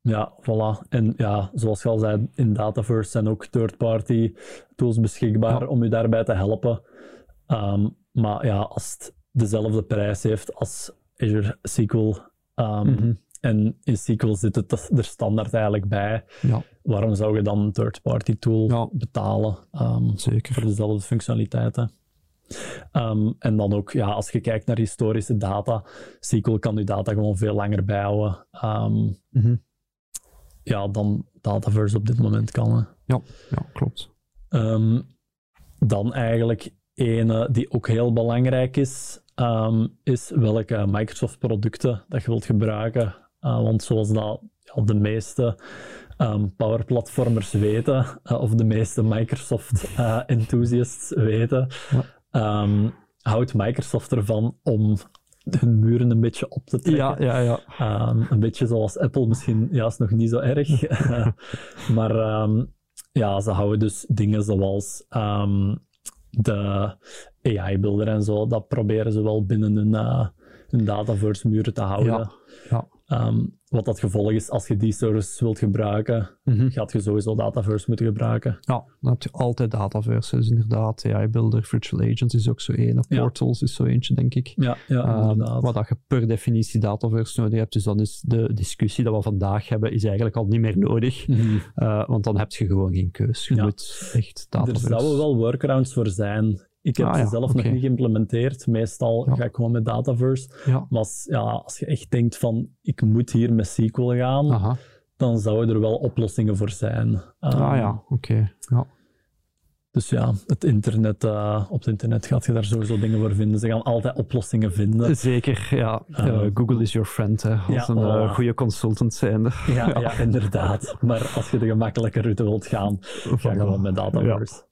Ja, voilà. En ja, zoals je al zei, in Dataverse zijn ook third-party tools beschikbaar Ja. om je daarbij te helpen. Ehm, maar ja, als het dezelfde prijs heeft als Azure SQL ehm, Mhm. en in SQL zit het er standaard eigenlijk bij, Ja, waarom zou je dan een third-party tool Ja. betalen ehm, zeker. voor dezelfde functionaliteiten? Ehm, en dan ook, ja, als je kijkt naar historische data, SQL kan je data gewoon veel langer bijhouden. ehm, Mhm. ja, dan Dataverse op dit moment kan. Hè. Ja, klopt. Ehm, dan eigenlijk ene die ook heel belangrijk is, is welke Microsoft-producten dat je wilt gebruiken. Uh, want zoals dat ja, de meeste ehm Power-platformers weten, uh, of de meeste Microsoft-enthusiasts weten, Ja. Ehm, houdt Microsoft ervan om hun muren een beetje op te trekken. Ja, ja, ja. Ehm, een beetje zoals Apple, misschien ja, is nog niet zo erg. maar ehm, ja, ze houden dus dingen zoals de AI-beelden en zo. Dat proberen ze wel binnen hun, eh, hun Dataverse-muren te houden. Ja, ja. Ehm, wat dat gevolg is, als je die service wilt gebruiken, Mhm. gaat je sowieso Dataverse moeten gebruiken. Ja, dan heb je altijd dataverse. Dus inderdaad, AI-builder, virtual agents is ook zo één. Ja. Portals is zo eentje, denk ik. Ja, ja Ehm, inderdaad. wat dat je per definitie dataverse nodig hebt. Dus dan is de discussie dat we vandaag hebben, is eigenlijk al niet meer nodig. Mhm. Eh, want dan heb je gewoon geen keus. Je Ja. moet echt Er dataverse... zouden wel workarounds voor zijn. Ik heb Ah, ze ja, zelf nog niet geïmplementeerd. Meestal Ja. ga ik gewoon met Dataverse. Ja. Maar als, ja, als je echt denkt van, ik moet hier met SQL gaan, Aha. dan zouden er wel oplossingen voor zijn. Ah Um, ja, oké. Ja. Dus ja, het internet, eh, op het internet gaat je daar sowieso dingen voor vinden. Ze gaan altijd oplossingen vinden. Zeker, ja. Ah. Eh, Google is your friend, hè. Als Ja, een eh, goede consultant zijnde. Ja, ja. inderdaad. Maar als je de gemakkelijke route wilt gaan, ga gewoon met Dataverse.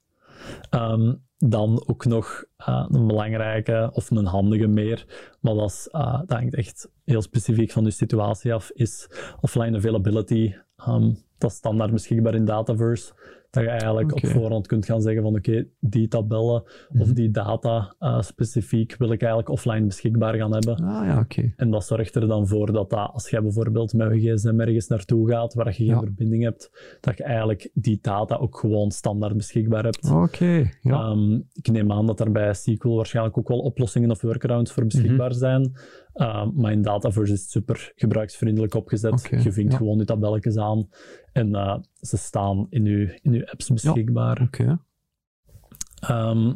Ehm, dan ook nog eh, een belangrijke, of een handige meer, maar dat, eh, dat hangt echt heel specifiek van je situatie af, is offline availability. Ehm, dat is standaard beschikbaar in Dataverse. Dat je eigenlijk op voorhand kunt gaan zeggen van oké, die tabellen of Mhm. die data eh, specifiek wil ik eigenlijk offline beschikbaar gaan hebben. Ah ja, oké. En dat zorgt er dan voor dat, dat als jij bijvoorbeeld met je gsm ergens naartoe gaat waar je geen Ja. verbinding hebt, dat je eigenlijk die data ook gewoon standaard beschikbaar hebt. Oké, ja. Ehm, ik neem aan dat er bij SQL waarschijnlijk ook wel oplossingen of workarounds voor beschikbaar Mhm. zijn. Ehm, maar in Dataverse is het super gebruiksvriendelijk opgezet. Je vindt ja. gewoon je tabelletjes aan en eh, ze staan in je, in uw apps beschikbaar. Oké. Ehm,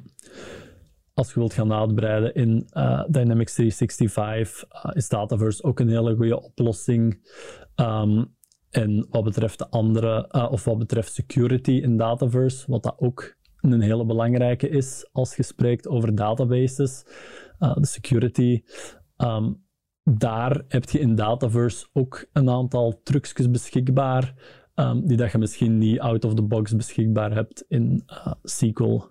als je wilt gaan uitbreiden in eh, Dynamics 365, eh, is Dataverse ook een hele goede oplossing. Ehm, en wat betreft de andere, eh, of wat betreft security in Dataverse, wat dat ook een hele belangrijke is als je spreekt over databases, eh, de security. Ehm, daar heb je in Dataverse ook een aantal trucjes beschikbaar, ehm, die dat je misschien niet out of the box beschikbaar hebt in eh, SQL.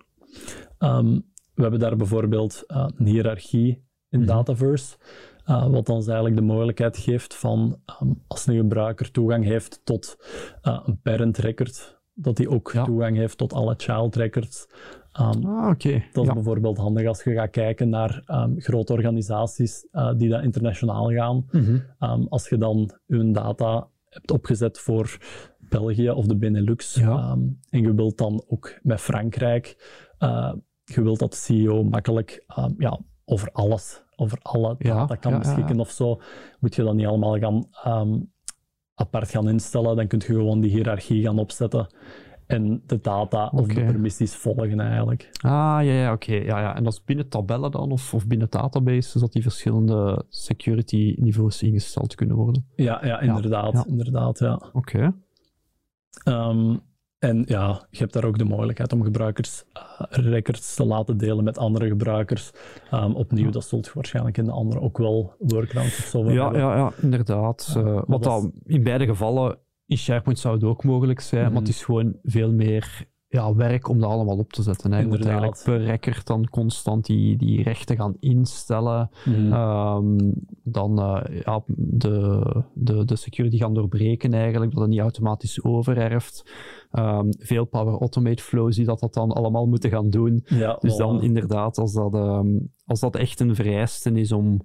Ehm, we hebben daar bijvoorbeeld eh, een hiërarchie in Mhm. Dataverse, eh, wat ons eigenlijk de mogelijkheid geeft van als een gebruiker toegang heeft tot een parent record, dat hij ook Ja. toegang heeft tot alle child records. Ehm, Ah, dat is Ja. bijvoorbeeld handig als je gaat kijken naar ehm, grote organisaties eh, die dat internationaal gaan. Mhm. Ehm, als je dan je data hebt opgezet voor België of de Benelux Ja. en je wilt dan ook met Frankrijk, eh, je wilt dat de CEO makkelijk ja, over alles, over alle data kan ja, beschikken of zo, moet je dat niet allemaal gaan apart gaan instellen. Dan kun je gewoon die hiërarchie gaan opzetten. En de data of de permissies volgen eigenlijk. Ah, ja, ja oké. Ja, ja. En dat is binnen tabellen dan, of, of binnen databases, dat die verschillende security niveaus ingesteld kunnen worden. Ja, ja inderdaad. ja. inderdaad ja. Oké. Ehm, en ja, je hebt daar ook de mogelijkheid om gebruikers eh, records te laten delen met andere gebruikers. Ehm, opnieuw, dat zult je waarschijnlijk in de andere ook wel workarounds of zo Ja, hebben. ja, ja, inderdaad. Eh, wat dan in beide gevallen in SharePoint zou het ook mogelijk zijn, Mhm. maar het is gewoon veel meer ja, werk om dat allemaal op te zetten. Hè. Je moet eigenlijk per record dan constant die, die rechten gaan instellen. Mhm. Ehm, dan eh, ja, de, de, de security gaan doorbreken eigenlijk, dat het niet automatisch overerft. Ehm, veel Power Automate flows die dat, dat dan allemaal moeten gaan doen. ja, Dus dan inderdaad, als dat, ehm, als dat echt een vereiste is om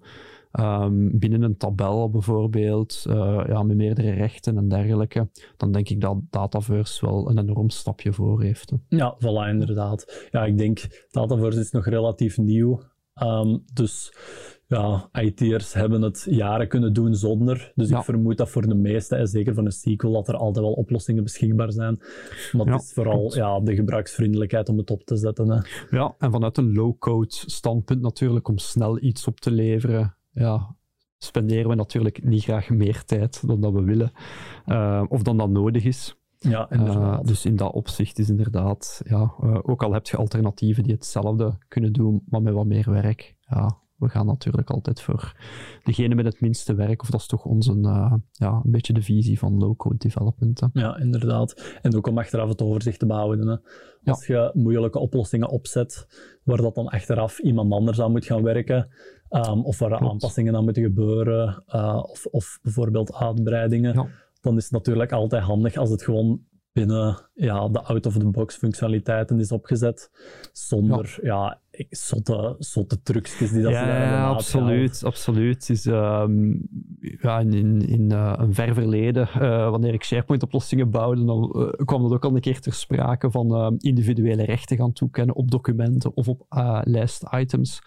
ehm, binnen een tabel bijvoorbeeld, eh, ja, met meerdere rechten en dergelijke, dan denk ik dat Dataverse wel een enorm stapje voor heeft. hè. Ja, voilà, inderdaad. Ja, ik denk, Dataverse is nog relatief nieuw. Ehm, dus ja, IT'ers hebben het jaren kunnen doen zonder. Dus Ja. ik vermoed dat voor de meesten, en zeker voor een sequel, dat er altijd wel oplossingen beschikbaar zijn. Maar Ja, het is vooral ja, de gebruiksvriendelijkheid om het op te zetten. Hè. Ja, en vanuit een low-code standpunt natuurlijk, om snel iets op te leveren, ja, spenderen we natuurlijk niet graag meer tijd dan dat we willen, eh, of dan dat nodig is. Ja, Eh, dus in dat opzicht is inderdaad, ja, eh, ook al heb je alternatieven die hetzelfde kunnen doen, maar met wat meer werk, ja, we gaan natuurlijk altijd voor degene met het minste werk, of dat is toch onze, ja, een beetje de visie van low-code development. hè. Ja, inderdaad. En ook om achteraf het overzicht te behouden. Hè. Als je moeilijke oplossingen opzet, waar dat dan achteraf iemand anders aan moet gaan werken, ehm, of waar Klopt. aanpassingen aan moeten gebeuren, eh, of, of bijvoorbeeld uitbreidingen, Ja. dan is het natuurlijk altijd handig als het gewoon binnen ja, de out-of-the-box functionaliteiten is opgezet, zonder ja. zotte, zotte trucjes die dat Ja, absoluut, absoluut. Is ehm, ja, in, in, in eh, een ver verleden, eh, wanneer ik SharePoint-oplossingen bouwde, dan eh, kwam dat ook al een keer ter sprake van individuele rechten gaan toekennen op documenten of op lijst-items.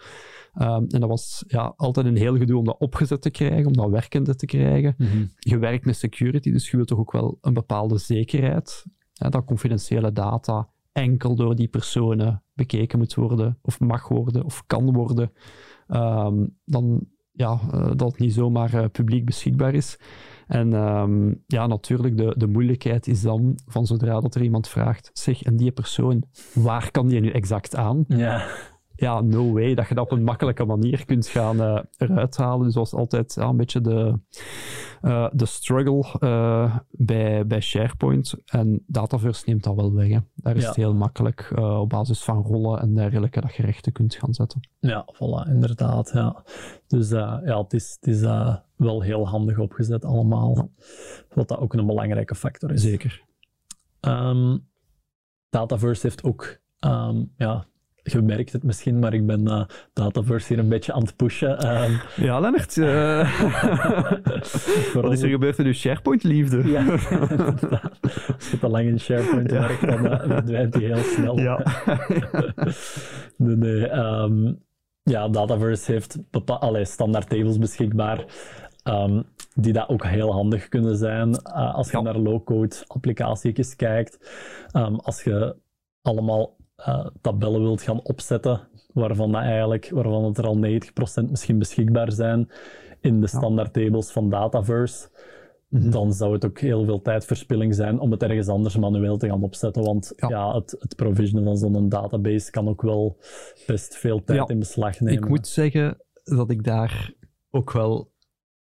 Ehm, en dat was ja, altijd een heel gedoe om dat opgezet te krijgen, om dat werkende te krijgen. Mhm. Je werkt met security, dus je wilt toch ook wel een bepaalde zekerheid. Dat confidentiële data enkel door die personen bekeken moet worden, of mag worden, of kan worden. Ehm, dan ja, eh, dat het niet zomaar eh, publiek beschikbaar is. En ehm, ja, natuurlijk, de, de moeilijkheid is dan van zodra dat er iemand vraagt, zeg, en die persoon, waar kan die nu exact aan? Ja. Ja, no way dat je dat op een makkelijke manier kunt gaan eh, eruit halen. Dus dat was altijd ja, een beetje de, eh, de struggle eh, bij, bij SharePoint. En Dataverse neemt dat wel weg. Hè. Daar is Ja. het heel makkelijk op basis van rollen en dergelijke dat je rechten kunt gaan zetten. Ja, voilà, inderdaad. Ja. Dus ja, het is, het is wel heel handig opgezet allemaal. Wat dat ook een belangrijke factor is. Zeker. Ehm, Dataverse heeft ook, ehm, ja, je merkt het misschien, maar ik ben eh, Dataverse hier een beetje aan het pushen. Ehm, Ja, Lennart. eh, wat is er gebeurd met uw SharePoint-liefde? Ja. Als je te lang in SharePoint Ja. werkt, dan eh, verdwijnt die heel snel. Ja. nee, nee. ehm, ja, Dataverse heeft allee, standaard tables beschikbaar. ehm, die dat ook heel handig kunnen zijn eh, als je Ja. naar low-code applicaties kijkt. Als je allemaal eh, tabellen wilt gaan opzetten, waarvan, dat eigenlijk, waarvan het er al 90% misschien beschikbaar zijn in de standaard tables van Dataverse Mhm. dan zou het ook heel veel tijdverspilling zijn om het ergens anders manueel te gaan opzetten. Want ja. Ja. het, het provisionen van zo'n database kan ook wel best veel tijd Ja. in beslag nemen. Ik moet zeggen dat ik daar ook wel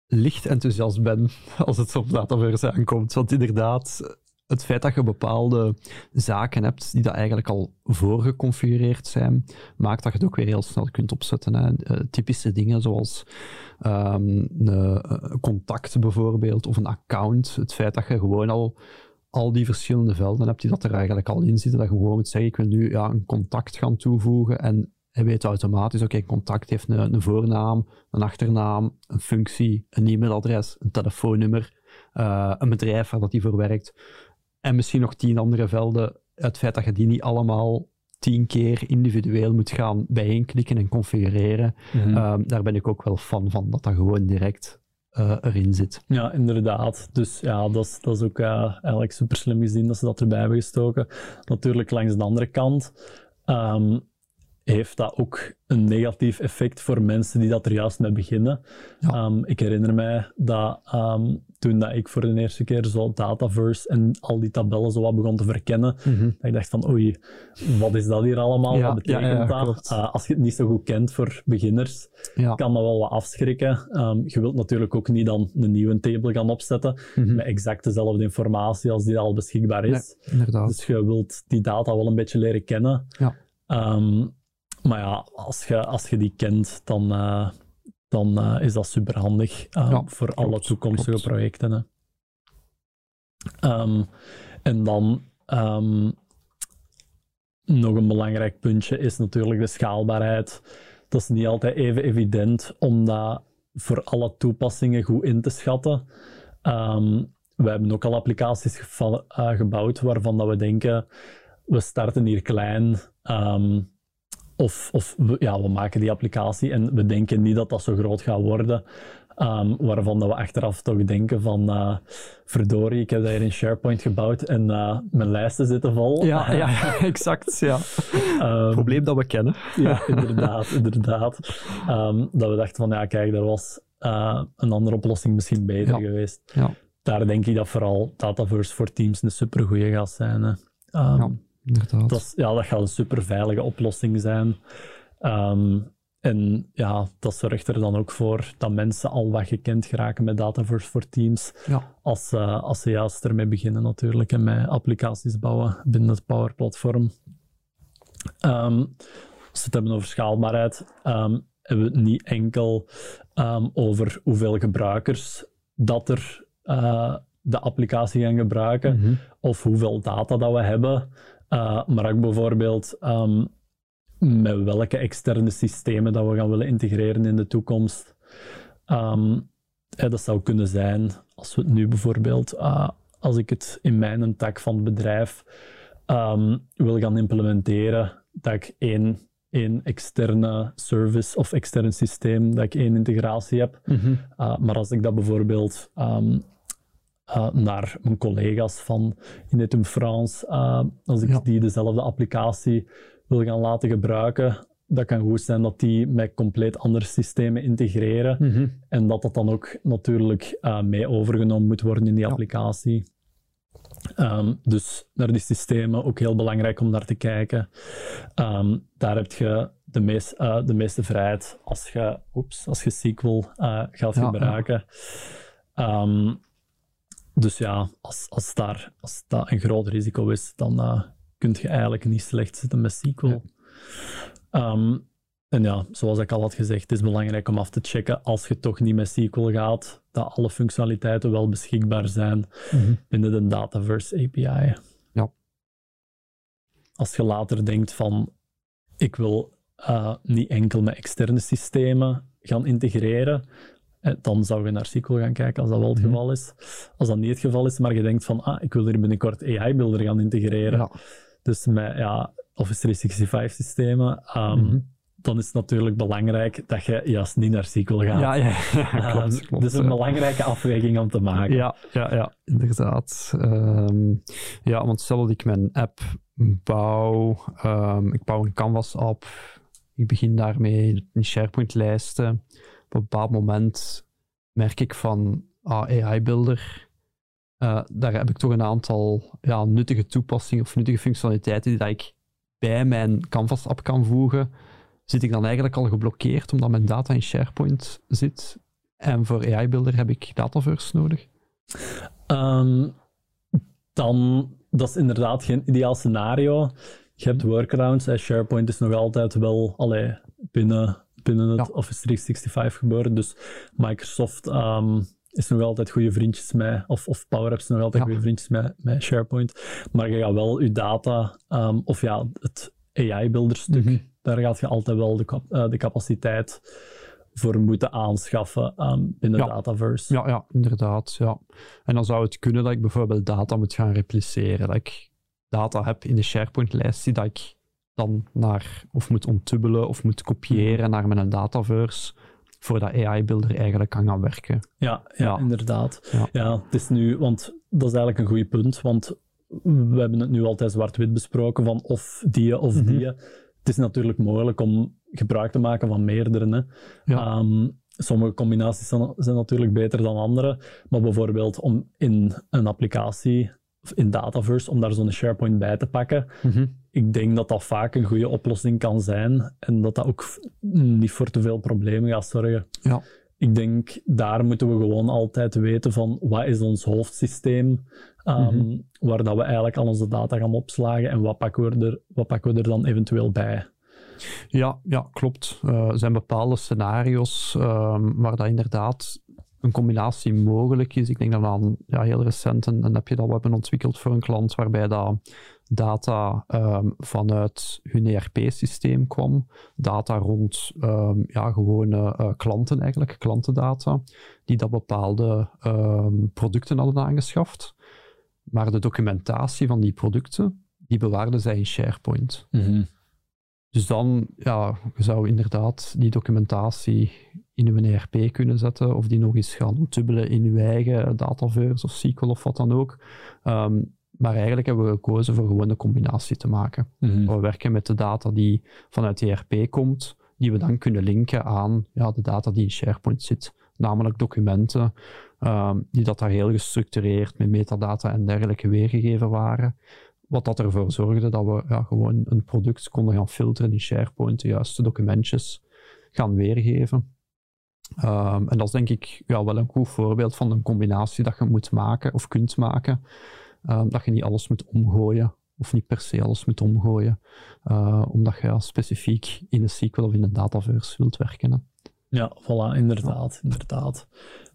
licht enthousiast ben als het op Dataverse aankomt. Want inderdaad, het feit dat je bepaalde zaken hebt die dat eigenlijk al voorgeconfigureerd zijn, maakt dat je het ook weer heel snel kunt opzetten. Hè. Eh, typische dingen zoals ehm, een eh, contact bijvoorbeeld, of een account. Het feit dat je gewoon al al die verschillende velden hebt die dat er eigenlijk al in zitten, dat je gewoon moet zeggen, ik wil nu ja, een contact gaan toevoegen en hij weet automatisch, oké, contact heeft een, voornaam, een achternaam, een functie, een e-mailadres, een telefoonnummer, eh, een bedrijf waar dat die voor werkt en misschien nog tien andere velden. Het feit dat je die niet allemaal tien keer individueel moet gaan bijeenklikken en configureren, Mhm. Ehm, daar ben ik ook wel fan van, dat dat gewoon direct eh, erin zit. Ja, inderdaad. Dus ja, dat is, dat is ook uh, eigenlijk super slim gezien dat ze dat erbij hebben gestoken. Natuurlijk, langs de andere kant um, heeft dat ook een negatief effect voor mensen die dat er juist mee beginnen. Ja. Um, ik herinner mij dat um, toen dat ik voor de eerste keer zo Dataverse en al die tabellen zo wat begon te verkennen, mm -hmm. dat ik dacht van oei, wat is dat hier allemaal? Ja, wat betekent ja, dat? Uh, als je het niet zo goed kent voor beginners, kan dat wel wat afschrikken. Um, je wilt natuurlijk ook niet dan een nieuwe table gaan opzetten mm -hmm. met exact dezelfde informatie als die al beschikbaar is. dus je wilt die data wel een beetje leren kennen. Ja. Um, maar ja, als je, als je die kent, dan, uh, dan uh, is dat superhandig uh, ja, voor klopt, alle toekomstige klopt. projecten. Hè. Um, en dan um, nog een belangrijk puntje is natuurlijk de schaalbaarheid. Dat is niet altijd even evident om dat voor alle toepassingen goed in te schatten. Um, we hebben ook al applicaties gebouwd waarvan dat we denken, we starten hier klein. Um, of, of we, ja, we maken die applicatie en we denken niet dat dat zo groot gaat worden. Um, waarvan dat we achteraf toch denken van uh, verdorie, ik heb dat hier in SharePoint gebouwd en uh, mijn lijsten zitten vol. Ja, ja, ja exact. Ja. Um, Probleem dat we kennen. ja, inderdaad. inderdaad. Um, dat we dachten van ja, kijk, er was uh, een andere oplossing misschien beter ja. geweest. Ja. Daar denk ik dat vooral Dataverse voor Teams een supergoeie gaat zijn. Hè. Ja. Dat, ja, dat gaat een super veilige oplossing zijn. Um, en ja, dat zorgt er dan ook voor dat mensen al wat gekend geraken met Dataverse voor Teams. Ja. Als, uh, als ze juist ermee beginnen natuurlijk en met applicaties bouwen binnen het Power Platform. Um, als we het hebben over schaalbaarheid, um, hebben we het niet enkel over hoeveel gebruikers dat er uh, de applicatie gaan gebruiken mm -hmm. of hoeveel data dat we hebben. Uh, maar ook bijvoorbeeld um, met welke externe systemen dat we gaan willen integreren in de toekomst. Um, dat zou kunnen zijn, als we het nu bijvoorbeeld, uh, als ik het in mijn tak van het bedrijf um, wil gaan implementeren, dat ik één, één externe service of extern systeem, dat ik één integratie heb. Mm -hmm. uh, maar als ik dat bijvoorbeeld uh, naar mijn collega's van Inetum France. Uh, als ik ja. die dezelfde applicatie wil gaan laten gebruiken, dat kan goed zijn dat die met compleet andere systemen integreren mm -hmm. en dat dat dan ook natuurlijk uh, mee overgenomen moet worden in die ja. applicatie. Um, dus naar die systemen ook heel belangrijk om naar te kijken. Um, daar heb je de, meest, uh, de meeste vrijheid als je, oeps, als je SQL uh, gaat ja, gebruiken. Um, dus ja, als, als, daar, als dat een groot risico is, dan uh, kun je eigenlijk niet slecht zitten met SQL. Ja. Um, en ja, zoals ik al had gezegd, het is belangrijk om af te checken als je toch niet met SQL gaat, dat alle functionaliteiten wel beschikbaar zijn mm -hmm. binnen de Dataverse API. Ja. Als je later denkt van, ik wil uh, niet enkel met externe systemen gaan integreren, eh, dan zou je naar SQL gaan kijken als dat wel het mhm. geval is. Als dat niet het geval is, maar je denkt van, ah, ik wil hier binnenkort AI-beelden gaan integreren. Ja. Dus met ja, Office 365 systemen, um, mm -hmm. dan is het natuurlijk belangrijk dat je juist niet naar SQL gaat. Ja, ja, ja klopt, um, klopt, Dus een belangrijke afweging om te maken. Ja, ja, ja inderdaad. Um, ja, want stel dat ik mijn app bouw, ik bouw een Canvas-app, ik begin daarmee in SharePoint-lijsten op een bepaald moment merk ik van ah, AI-builder, uh, daar heb ik toch een aantal ja, nuttige toepassingen of nuttige functionaliteiten die dat ik bij mijn Canvas-app kan voegen. Zit ik dan eigenlijk al geblokkeerd omdat mijn data in SharePoint zit? En voor AI-builder heb ik Dataverse nodig? Um, dan, dat is inderdaad geen ideaal scenario. Je hebt workarounds. SharePoint is nog altijd wel allee, binnen binnen het ja. Office 365 gebeuren. Dus Microsoft um, is nog altijd goede vriendjes met, of, of PowerApps nog altijd ja. goede vriendjes met, met SharePoint. Maar je gaat wel je data, um, of ja, het AI-builderstuk, mm -hmm. daar gaat je altijd wel de, uh, de capaciteit voor moeten aanschaffen um, binnen ja. Dataverse. Ja, ja, inderdaad. Ja. En dan zou het kunnen dat ik bijvoorbeeld data moet gaan repliceren. Dat ik data heb in de SharePoint-lijst die dat ik dan naar, of moet ontdubbelen of moet kopiëren naar mijn dataverse. voor dat AI-builder eigenlijk kan gaan werken. Ja, ja, inderdaad. Ja. ja, het is nu, want dat is eigenlijk een goed punt, want we hebben het nu altijd zwart-wit besproken van of die of mhm. die. Het is natuurlijk mogelijk om gebruik te maken van meerdere. Ja. Ehm, sommige combinaties zijn, zijn, natuurlijk beter dan andere, maar bijvoorbeeld om in een applicatie, in Dataverse, om daar zo'n SharePoint bij te pakken, mhm. Ik denk dat dat vaak een goede oplossing kan zijn en dat dat ook niet voor te veel problemen gaat zorgen. Ja. Ik denk, daar moeten we gewoon altijd weten van wat is ons hoofdsysteem, um, waar dat we eigenlijk al onze data gaan opslagen en wat pakken we er, wat pakken we er dan eventueel bij. Ja, ja klopt. Uh, er zijn bepaalde scenario's um, waar dat inderdaad een combinatie mogelijk is. Ik denk dat aan ja, heel recent een, een appje dat we hebben ontwikkeld voor een klant, waarbij dat data um, vanuit hun ERP-systeem kwam. Data rond um, ja, gewone uh, klanten eigenlijk, klantendata, die dat bepaalde um, producten hadden aangeschaft. Maar de documentatie van die producten, die bewaarden zij in SharePoint. Mm Dus dan, ja, je zou inderdaad die documentatie in uw ERP kunnen zetten, of die nog eens gaan dubbelen in uw eigen Dataverse of SQL of wat dan ook. Um, maar eigenlijk hebben we gekozen voor gewoon een combinatie te maken. Mhm. We werken met de data die vanuit ERP komt, die we dan kunnen linken aan ja, de data die in SharePoint zit, namelijk documenten, um, die dat daar heel gestructureerd met metadata en dergelijke weergegeven waren. Wat dat ervoor zorgde dat we ja, gewoon een product konden gaan filteren in SharePoint, de juiste documentjes gaan weergeven. Um, en dat is denk ik ja, wel een goed voorbeeld van een combinatie dat je moet maken of kunt maken. Um, dat je niet alles moet omgooien, of niet per se alles moet omgooien, uh, omdat je ja, specifiek in een SQL of in een dataverse wilt werken. Hè. Ja, voilà, inderdaad. Ja. inderdaad.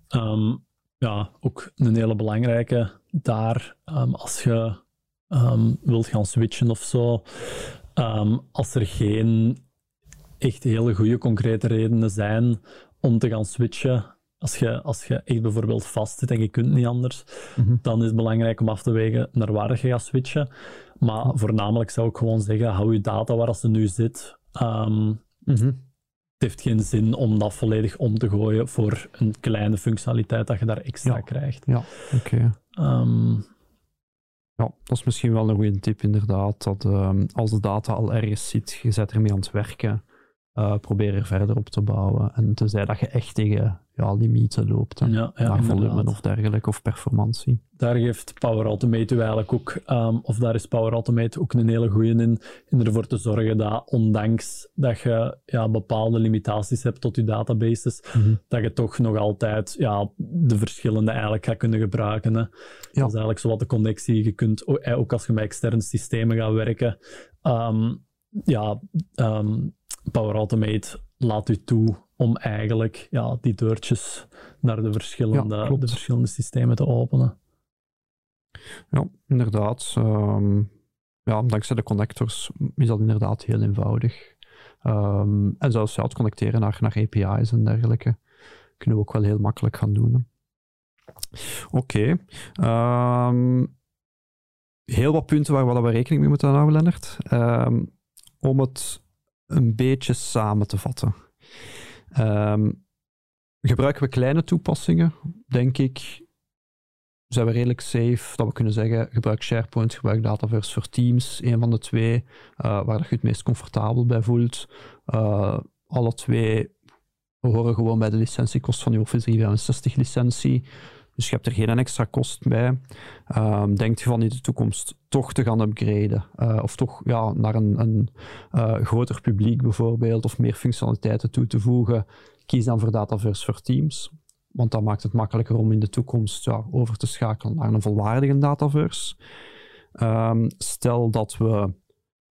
Um, ja, ook een hele belangrijke daar, um, als je wilt gaan switchen of zo, als er geen echt hele goede concrete redenen zijn om te gaan switchen, als je, als je echt bijvoorbeeld vast zit en je kunt niet anders, mhm. dan is het belangrijk om af te wegen naar waar je gaat switchen. Maar voornamelijk zou ik gewoon zeggen, hou je data waar ze nu zit. Um, Het heeft geen zin om dat volledig om te gooien voor een kleine functionaliteit dat je daar extra krijgt. Ja, oké. Ehm, ja, dat is misschien wel een goede tip inderdaad. Dat um, als de data al ergens zit, je zet ermee aan het werken uh, probeer er verder op te bouwen. En tenzij dat je echt tegen ja, limieten loopt, ja, ja, naar volume of dergelijke, of performantie. Daar geeft Power Automate u eigenlijk ook, um, of daar is Power Automate ook een hele goede in, in ervoor te zorgen dat ondanks dat je ja, bepaalde limitaties hebt tot je databases, mhm. dat je toch nog altijd ja, de verschillende eigenlijk gaat kunnen gebruiken. Hè. Dat is eigenlijk zo wat de connectie. Je kunt, eh, ook als je met externe systemen gaat werken, um, ja, um, Power Automate laat u toe om eigenlijk ja, die deurtjes naar de verschillende, de verschillende systemen te openen. Ja, inderdaad. Um, ja, dankzij de connectors is dat inderdaad heel eenvoudig. Um, en zelfs ja, het connecteren naar, naar API's en dergelijke kunnen we ook wel heel makkelijk gaan doen. Oké. Okay. Um, heel wat punten waar we rekening mee moeten houden, Lennart. om het een beetje samen te vatten. Um, gebruiken we kleine toepassingen, denk ik, zijn we redelijk safe dat we kunnen zeggen, gebruik SharePoint, gebruik Dataverse voor Teams, een van de twee, uh, waar je het meest comfortabel bij voelt. Uh, alle twee horen gewoon bij de licentiekost van je Office 365 licentie. Dus je hebt er geen extra kost bij. Um, denkt je van in de toekomst toch te gaan upgraden? Uh, of toch ja, naar een, een uh, groter publiek bijvoorbeeld, of meer functionaliteiten toe te voegen? Kies dan voor Dataverse voor Teams. Want dat maakt het makkelijker om in de toekomst ja, over te schakelen naar een volwaardige Dataverse. Um, stel dat we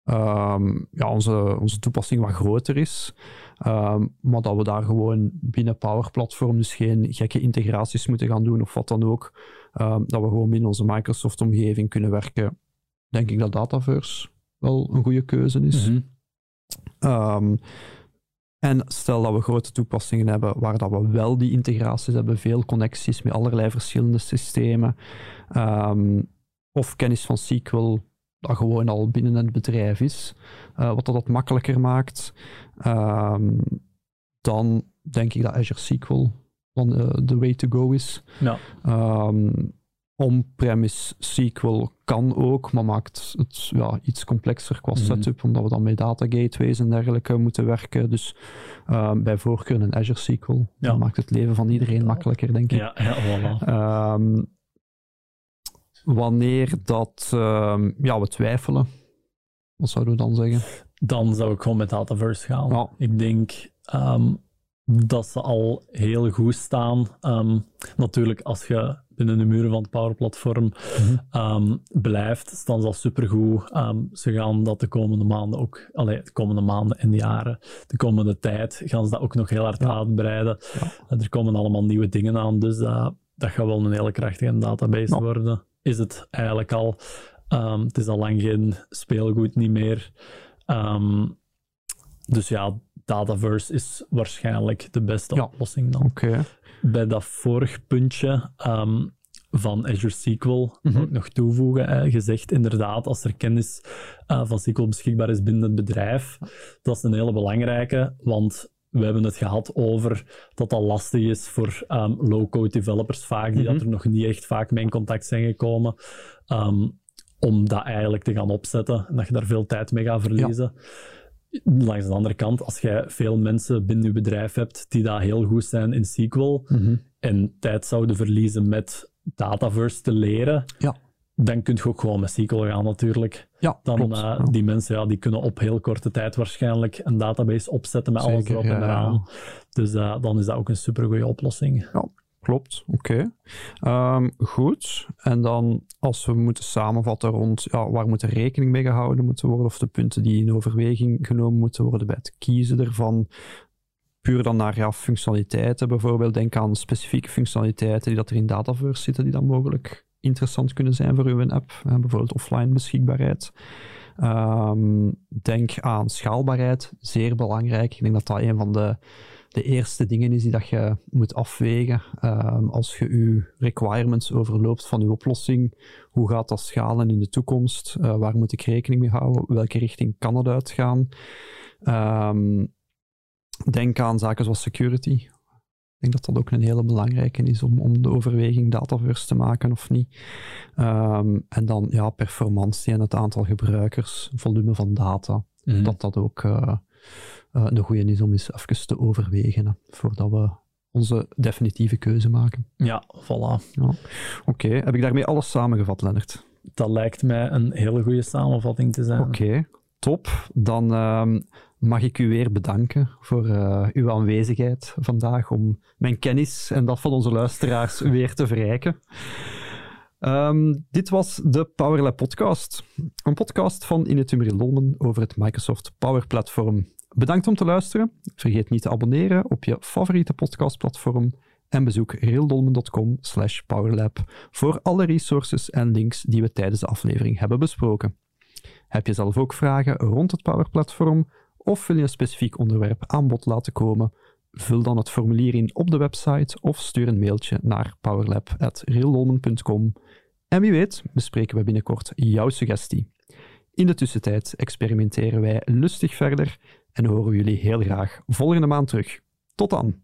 um, ja, onze, onze toepassing wat groter is. Um, maar dat we daar gewoon binnen Power Platform dus geen gekke integraties moeten gaan doen of wat dan ook. Um, dat we gewoon binnen onze Microsoft-omgeving kunnen werken. Denk ik dat Dataverse wel een goede keuze is. Mm -hmm. en stel dat we grote toepassingen hebben waar dat we wel die integraties hebben, veel connecties met allerlei verschillende systemen, of kennis van SQL dat gewoon al binnen het bedrijf is, uh, wat dat, dat makkelijker maakt, um, dan denk ik dat Azure SQL dan de way to go is. Ja. Ehm, On-premise SQL kan ook, maar maakt het ja, iets complexer qua Mhm. setup, omdat we dan met data gateways en dergelijke moeten werken. Dus ehm, bij voorkeur een Azure SQL. Ja. Dat maakt het leven van iedereen Ja. makkelijker, denk ik. Ja, ja, voilà. Ehm, wanneer dat ehm, ja, we twijfelen, wat zouden we dan zeggen? Dan zou ik gewoon met Dataverse gaan. Ja. Ik denk ehm, dat ze al heel goed staan. Ehm, natuurlijk, als je binnen de muren van het Power Platform ehm, blijft, staan ze al supergoed. Ze gaan dat de komende maanden ook, allee, de komende maanden en jaren, de komende tijd, gaan ze dat ook nog heel hard Ja. uitbreiden. Ja. Er komen allemaal nieuwe dingen aan, dus dat, dat gaat wel een hele krachtige database worden. Is het eigenlijk al. Het is al lang geen speelgoed niet meer. Ehm, dus ja, Dataverse is waarschijnlijk de beste Ja. oplossing dan. Oké. Bij dat vorig puntje ehm, van Azure SQL Mhm. wil ik nog toevoegen. Gezegd inderdaad, als er kennis eh, van SQL beschikbaar is binnen het bedrijf, dat is een hele belangrijke, want we hebben het gehad over dat dat lastig is voor ehm, low-code developers vaak, die Mhm. dat er nog niet echt vaak mee in contact zijn gekomen, ehm, om dat eigenlijk te gaan opzetten en dat je daar veel tijd mee gaat verliezen. Langs de andere kant, als jij veel mensen binnen je bedrijf hebt die daar heel goed zijn in SQL Mhm. en tijd zouden verliezen met Dataverse te leren, Ja. dan kun je ook gewoon met SQL gaan natuurlijk. Ja, Dan eh, Ja. die mensen ja, die kunnen op heel korte tijd waarschijnlijk een database opzetten met alles erop ja, en ja. eraan. Dus eh, dan is dat ook een supergoeie oplossing. Klopt, oké. Ehm, goed. En dan als we moeten samenvatten rond ja, waar moet er rekening mee gehouden moeten worden, of de punten die in overweging genomen moeten worden bij het kiezen ervan. Puur dan naar ja, functionaliteiten bijvoorbeeld. Denk aan specifieke functionaliteiten die dat er in Dataverse zitten, die dan mogelijk interessant kunnen zijn voor uw app. Hè, bijvoorbeeld offline beschikbaarheid. Ehm, denk aan schaalbaarheid, zeer belangrijk. Ik denk dat dat een van de de eerste dingen is die dat je moet afwegen ehm, als je je requirements overloopt van je oplossing. Hoe gaat dat schalen in de toekomst? Eh, waar moet ik rekening mee houden? Welke richting kan het uitgaan? Ehm, denk aan zaken zoals security. Ik denk dat dat ook een hele belangrijke is om, om de overweging dataverse te maken of niet. Ehm, en dan ja, performantie en het aantal gebruikers, volume van data Mhm. dat dat ook eh, eh, een goede is om eens even te overwegen, hè, voordat we onze definitieve keuze maken. Ja, voilà. Oké, heb ik daarmee alles samengevat, Lennart? Dat lijkt mij een hele goede samenvatting te zijn. Oké, top. Dan ehm, mag ik u weer bedanken voor eh, uw aanwezigheid vandaag om mijn kennis en dat van onze luisteraars weer te verrijken. Ehm, dit was de PowerLab podcast. Een podcast van Inetumri Lolmen over het Microsoft Power Platform. Bedankt om te luisteren. Vergeet niet te abonneren op je favoriete podcastplatform en bezoek realdolmen.com slash powerlab voor alle resources en links die we tijdens de aflevering hebben besproken. Heb je zelf ook vragen rond het Power Platform of wil je een specifiek onderwerp aan bod laten komen? Vul dan het formulier in op de website of stuur een mailtje naar powerlab.realdolmen.com. En wie weet bespreken we binnenkort jouw suggestie. In de tussentijd experimenteren wij lustig verder en horen we jullie heel graag volgende maand terug. Tot dan!